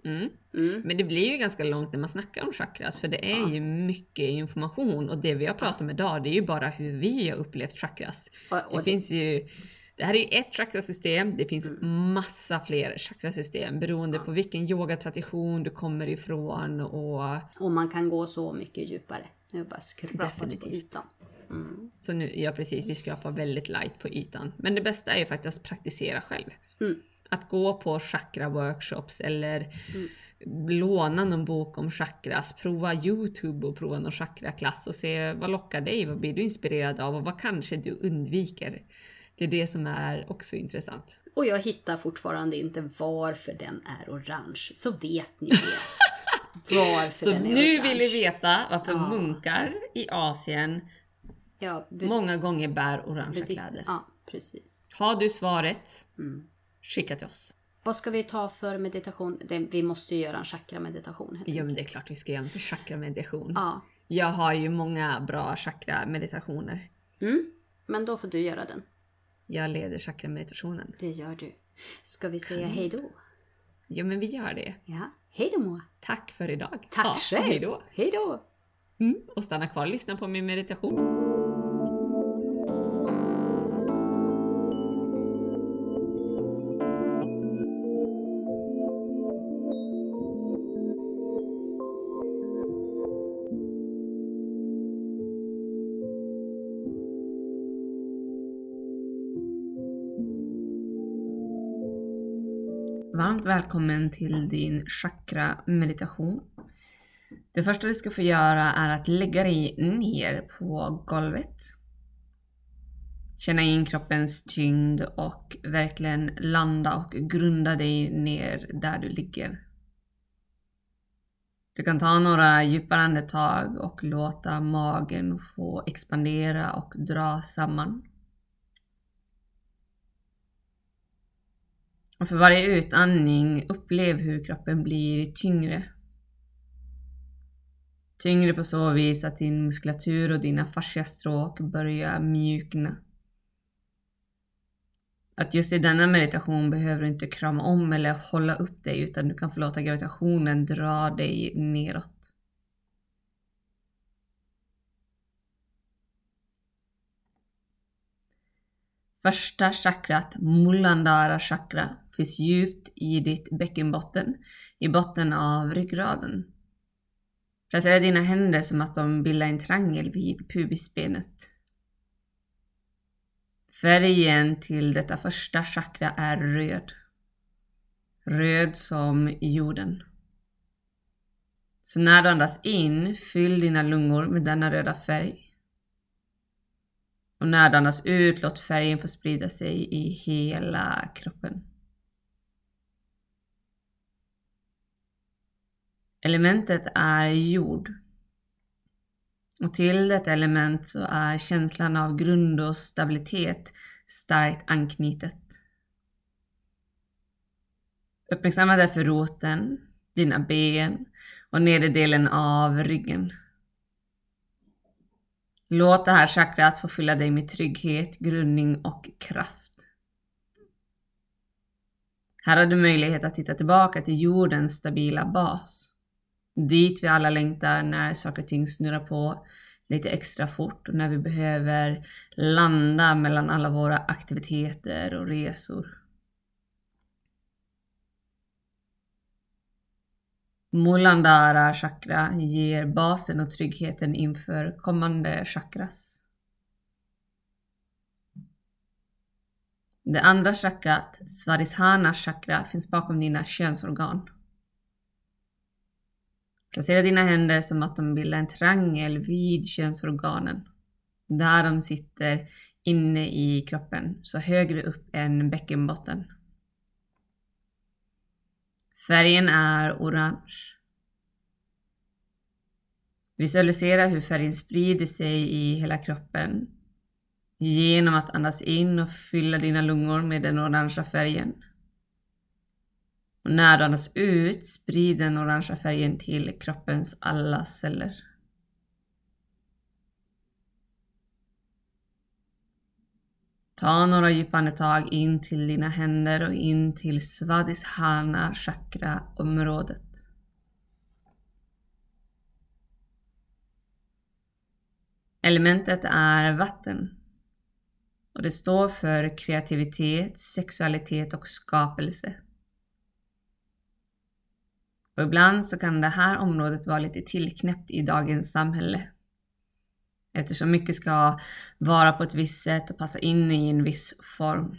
Mm. Mm. Men det blir ju ganska långt när man snackar om chakras för det är Ja. ju mycket information och det vi har pratat om idag det är ju bara hur vi har upplevt chakras. Och, Det och finns ju Det här är ju ett chakrasystem, det finns Mm. massa fler chakrasystem beroende på vilken yogatradition du kommer ifrån och Och man kan gå så mycket djupare. Jag bara skrapat på ytan. Mm. så nu, ja precis, vi skrapar väldigt light på ytan. Men det bästa är ju faktiskt att praktisera själv. Mm. Att gå på chakra-workshops eller Mm. låna någon bok om chakras, prova Youtube och prova någon chakraklass och se vad lockar dig, vad blir du inspirerad av och vad kanske du undviker. Det är det som är också intressant. Och jag hittar fortfarande inte varför den är orange. Så vet ni det. [LAUGHS] Varför Så den är nu orange. vill vi veta varför Ja. munkar i Asien Ja, många gånger bär orangea kläder. Ja, precis. Har du svaret, Mm. skicka till oss. Vad ska vi ta för meditation? Det, vi måste ju göra en chakra-meditation. Ja men det är klart vi ska göra en chakra-meditation. Ja. Jag har ju många bra chakra-meditationer. Mm. Men då får du göra den. Jag leder chakra-meditationen. Det gör du. Ska vi säga hej då? Ja men vi gör det. Ja. Hej då Moa. Tack för idag. Tack Ja, själv. Hej då. Hej då. Mm. Och stanna kvar och lyssna på min meditation. Varmt välkommen till din chakra-meditation. Det första du ska få göra är att lägga dig ner på golvet. Känna in kroppens tyngd och verkligen landa och grunda dig ner där du ligger. Du kan ta några djupare andetag och låta magen få expandera och dra samman. Och för varje utandning upplev hur kroppen blir tyngre. Tyngre på så vis att din muskulatur och dina fasciastråk börjar mjukna. Att just i denna meditation behöver du inte krama om eller hålla upp dig utan du kan få låta gravitationen dra dig neråt. Första chakrat, Mulandara chakra, finns djupt i ditt bäckenbotten, i botten av ryggraden. Placera dina händer som att de bildar en triangel vid pubisbenet. Färgen till detta första chakra är röd. Röd som jorden. Så när du andas in, fyll dina lungor med denna röda färg. Och när du andas ut, låt färgen få sprida sig i hela kroppen. Elementet är jord. Och till detta element så är känslan av grund och stabilitet starkt anknytet. Uppmärksamma därför roten, dina ben och nedre delen av ryggen. Låt det här chakrat få fylla dig med trygghet, grundning och kraft. Här har du möjlighet att titta tillbaka till jordens stabila bas. Dit vi alla längtar när saker och ting snurrar på lite extra fort och när vi behöver landa mellan alla våra aktiviteter och resor. Mulandhara chakra ger basen och tryggheten inför kommande chakras. Det andra chakrat, Svarishana chakra, finns bakom dina könsorgan. Placera dina händer som att de bildar en triangel vid könsorganen. Där de sitter inne i kroppen, så högre upp än bäckenbotten. Färgen är orange. Visualisera hur färgen sprider sig i hela kroppen genom att andas in och fylla dina lungor med den orangea färgen. Och när du andas ut, sprid den orangea färgen till kroppens alla celler. Ta några djupa andetag in till dina händer och in till Svadhisthana chakra-området. Elementet är vatten. Och det står för kreativitet, sexualitet och skapelse. Och ibland så kan det här området vara lite tillknäppt i dagens samhälle. Eftersom mycket ska vara på ett visst sätt och passa in i en viss form.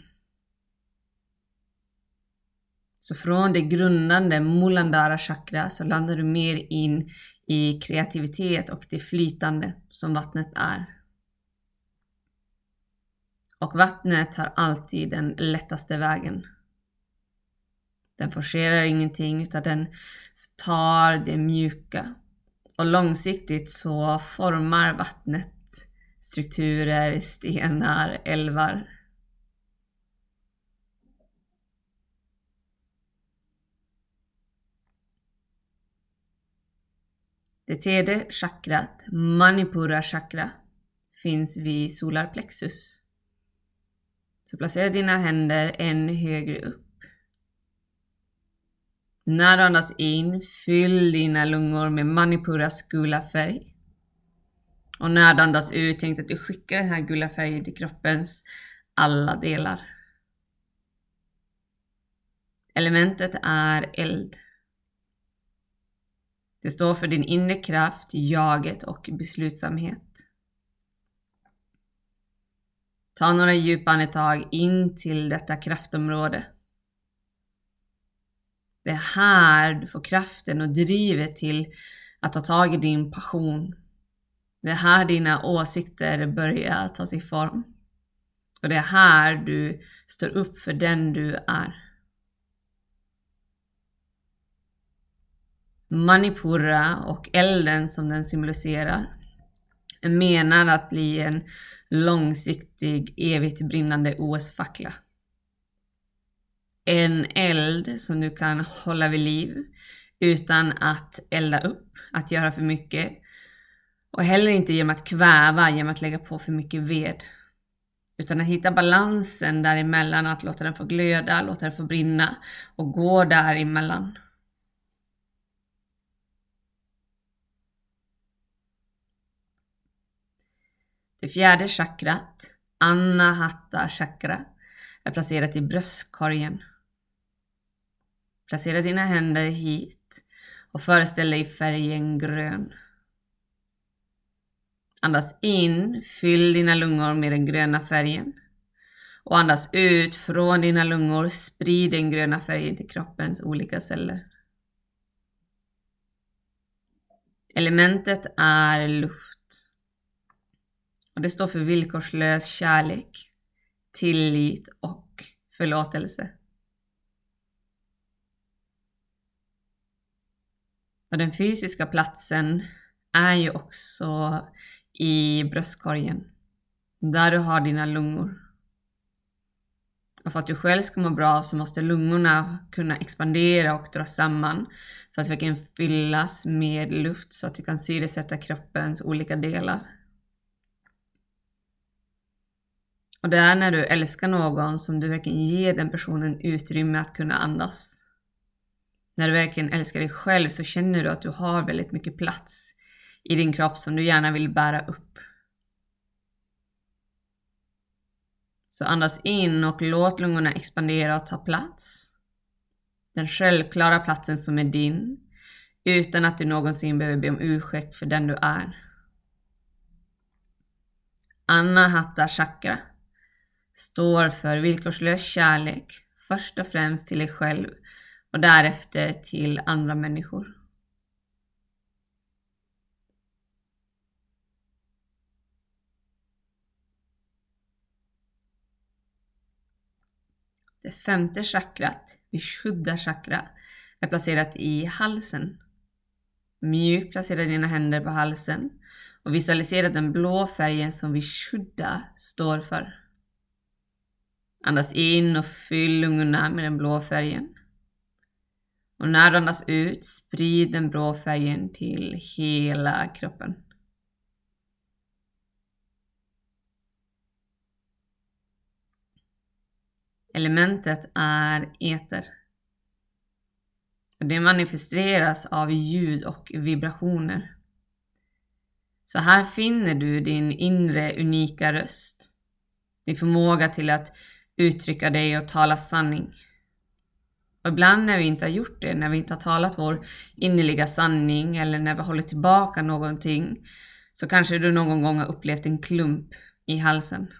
Så från det grundande Mulandara chakra så landar du mer in i kreativitet och det flytande som vattnet är. Och vattnet har alltid den lättaste vägen. Den forcerar ingenting utan den tar det mjuka. Och långsiktigt så formar vattnet strukturer, stenar, älvar. Det tredje chakrat, Manipura chakra, finns vid solarplexus. Så placera dina händer ännu högre upp. När du andas in, fyll dina lungor med Manipuras gula färg. Och när du andas ut, tänk att du skickar den här gula färgen till kroppens alla delar. Elementet är eld. Det står för din inre kraft, jaget och beslutsamhet. Ta några djupa andetag in till detta kraftområde. Det är här du får kraften och drivet till att ta tag i din passion. Det är här dina åsikter börjar ta sig form. Och det är här du står upp för den du är. Manipura och elden som den symboliserar är menad att bli en långsiktig, evigt brinnande OS-fackla. En eld som du kan hålla vid liv utan att elda upp, att göra för mycket. Och heller inte genom att kväva, genom att lägga på för mycket ved. Utan att hitta balansen däremellan, att låta den få glöda, låta den få brinna och gå däremellan. Det fjärde chakrat, Anahata chakra, är placerat i bröstkorgen. Placera dina händer hit och föreställ dig färgen grön. Andas in, fyll dina lungor med den gröna färgen. Och andas ut från dina lungor, sprid den gröna färgen till kroppens olika celler. Elementet är luft. Och det står för villkorslös kärlek, tillit och förlåtelse. Och den fysiska platsen är ju också i bröstkorgen, där du har dina lungor. Och för att du själv ska må bra så måste lungorna kunna expandera och dra samman för att verkligen fyllas med luft så att du kan syresätta kroppens olika delar. Och det är när du älskar någon som du verkligen ger den personen utrymme att kunna andas. När du verkligen älskar dig själv så känner du att du har väldigt mycket plats i din kropp som du gärna vill bära upp. Så andas in och låt lungorna expandera och ta plats. Den självklara platsen som är din, utan att du någonsin behöver be om ursäkt för den du är. Anahata chakra står för villkorslös kärlek, först och främst till dig själv och därefter till andra människor. Det femte chakrat, Vishuddha chakra, är placerat i halsen. Mjukt placera dina händer på halsen och visualisera den blå färgen som Vishuddha står för. Andas in och fyll lungorna med den blå färgen. Och när du andas ut, sprid den blå färgen till hela kroppen. Elementet är eter. Det manifesteras av ljud och vibrationer. Så här finner du din inre unika röst. Din förmåga till att uttrycka dig och tala sanning. Och ibland när vi inte har gjort det, när vi inte har talat vår innerliga sanning eller när vi håller tillbaka någonting, så kanske du någon gång har upplevt en klump i halsen.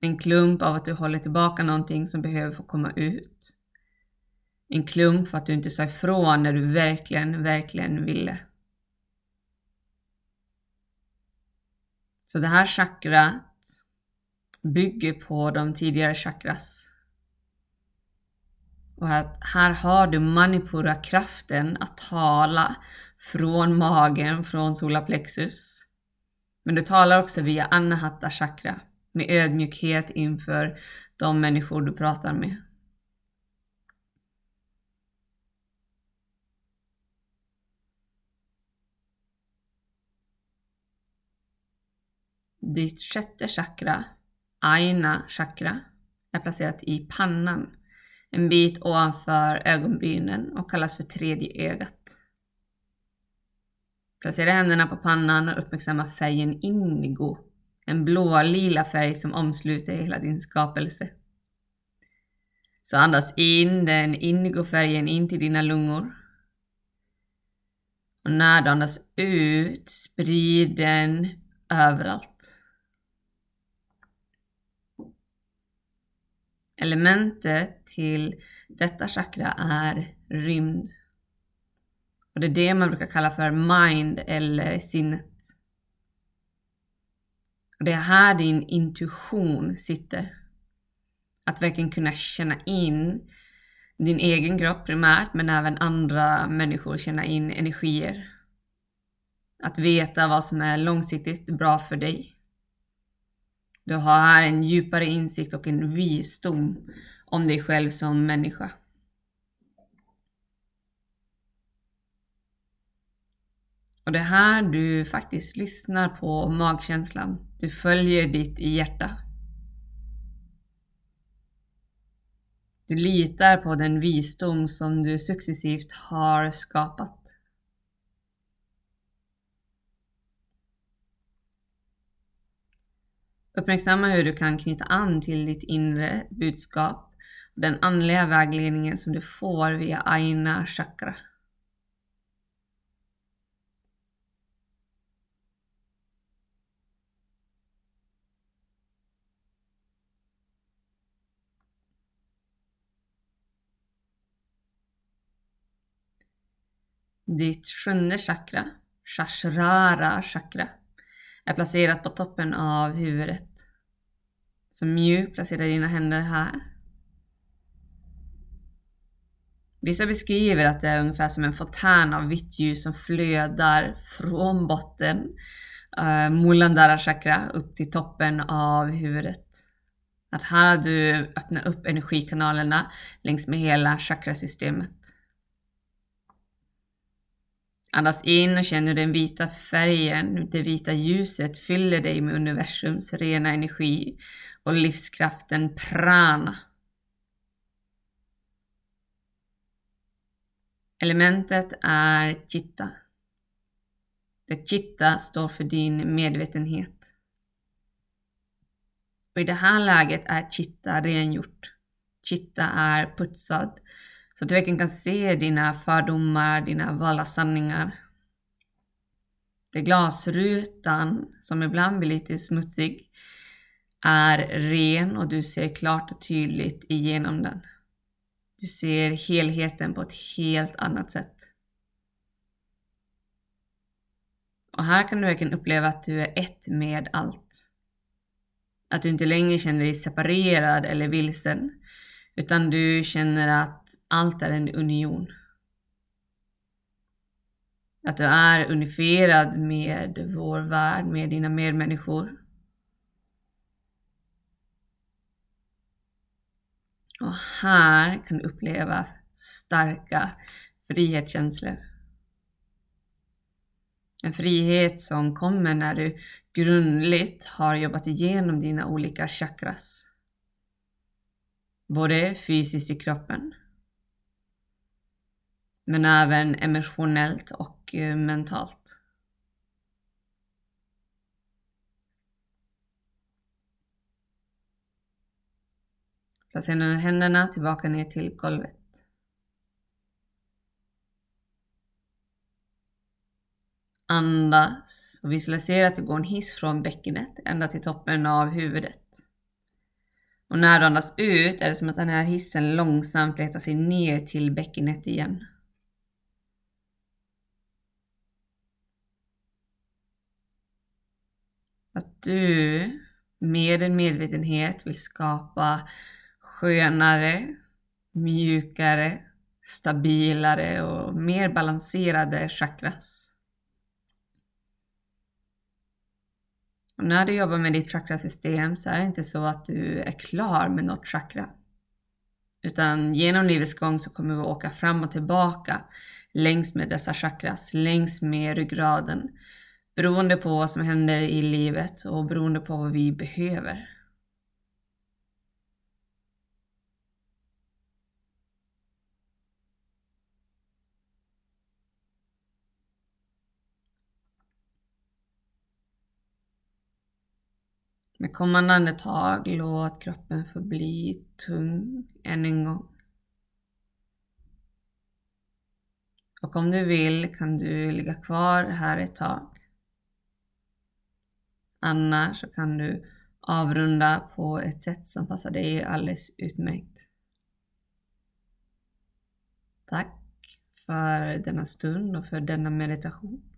En klump av att du håller tillbaka någonting som behöver få komma ut. En klump för att du inte sa ifrån när du verkligen, verkligen ville. Så det här chakrat bygger på de tidigare chakras. Och att här har du manipura-kraften att tala från magen, från solarplexus. Men du talar också via anahata chakra med ödmjukhet inför de människor du pratar med. Ditt sjätte chakra, aina chakra, är placerat i pannan, en bit ovanför ögonbrynen och kallas för tredje ögat. Placera händerna på pannan och uppmärksamma färgen indigo, en blå-lila färg som omsluter hela din skapelse. Så andas in den indigofärgen in till dina lungor. Och när du andas ut, sprid den överallt. Elementet till detta chakra är rymd. Och det är det man brukar kalla för mind eller sinnet. Och det är här din intuition sitter. Att verkligen kunna känna in din egen kropp primärt, men även andra människor känna in energier. Att veta vad som är långsiktigt bra för dig. Du har här en djupare insikt och en visdom om dig själv som människa. Och det är här du faktiskt lyssnar på magkänslan. Du följer ditt hjärta. Du litar på den visdom som du successivt har skapat. Uppmärksamma hur du kan knyta an till ditt inre budskap och den andliga vägledningen som du får via Aina Chakra. Ditt sjunde chakra, Shashrara chakra, är placerat på toppen av huvudet. Så mjukt placera dina händer här. Vissa beskriver att det är ungefär som en fontän av vitt ljus som flödar från botten, eh, uh, Mulandara chakra, upp till toppen av huvudet. Att här har du öppnat upp energikanalerna längs med hela chakrasystemet. Andas in och känn hur den vita färgen, det vita ljuset fyller dig med universums rena energi och livskraften prana. Elementet är chitta. Det chitta står för din medvetenhet. Och i det här läget är chitta rengjort. Chitta är putsad så att du verkligen kan se dina fördomar, dina valda sanningar. Det glasrutan, som ibland blir lite smutsig, är ren och du ser klart och tydligt igenom den. Du ser helheten på ett helt annat sätt. Och här kan du verkligen uppleva att du är ett med allt. Att du inte längre känner dig separerad eller vilsen, utan du känner att allt är en union. Att du är unifierad med vår värld, med dina medmänniskor. Och här kan du uppleva starka frihetskänslor. En frihet som kommer när du grundligt har jobbat igenom dina olika chakras. Både fysiskt i kroppen men även emotionellt och eh, mentalt. Placera nu händerna tillbaka ner till golvet. Andas och visualisera att det går en hiss från bäckenet ända till toppen av huvudet. Och när du andas ut är det som att den här hissen långsamt letar sig ner till bäckenet igen. Du med en medvetenhet vill skapa skönare, mjukare, stabilare och mer balanserade chakras. Och när du jobbar med ditt chakrasystem så är det inte så att du är klar med något chakra. Utan genom livets gång så kommer vi åka fram och tillbaka längs med dessa chakras, längs med ryggraden. Beroende på vad som händer i livet och beroende på vad vi behöver. Med kommande andetag låt kroppen förbli tung än en gång. Och om du vill kan du ligga kvar här ett tag. Annars så kan du avrunda på ett sätt som passar dig alldeles utmärkt. Tack för denna stund och för denna meditation.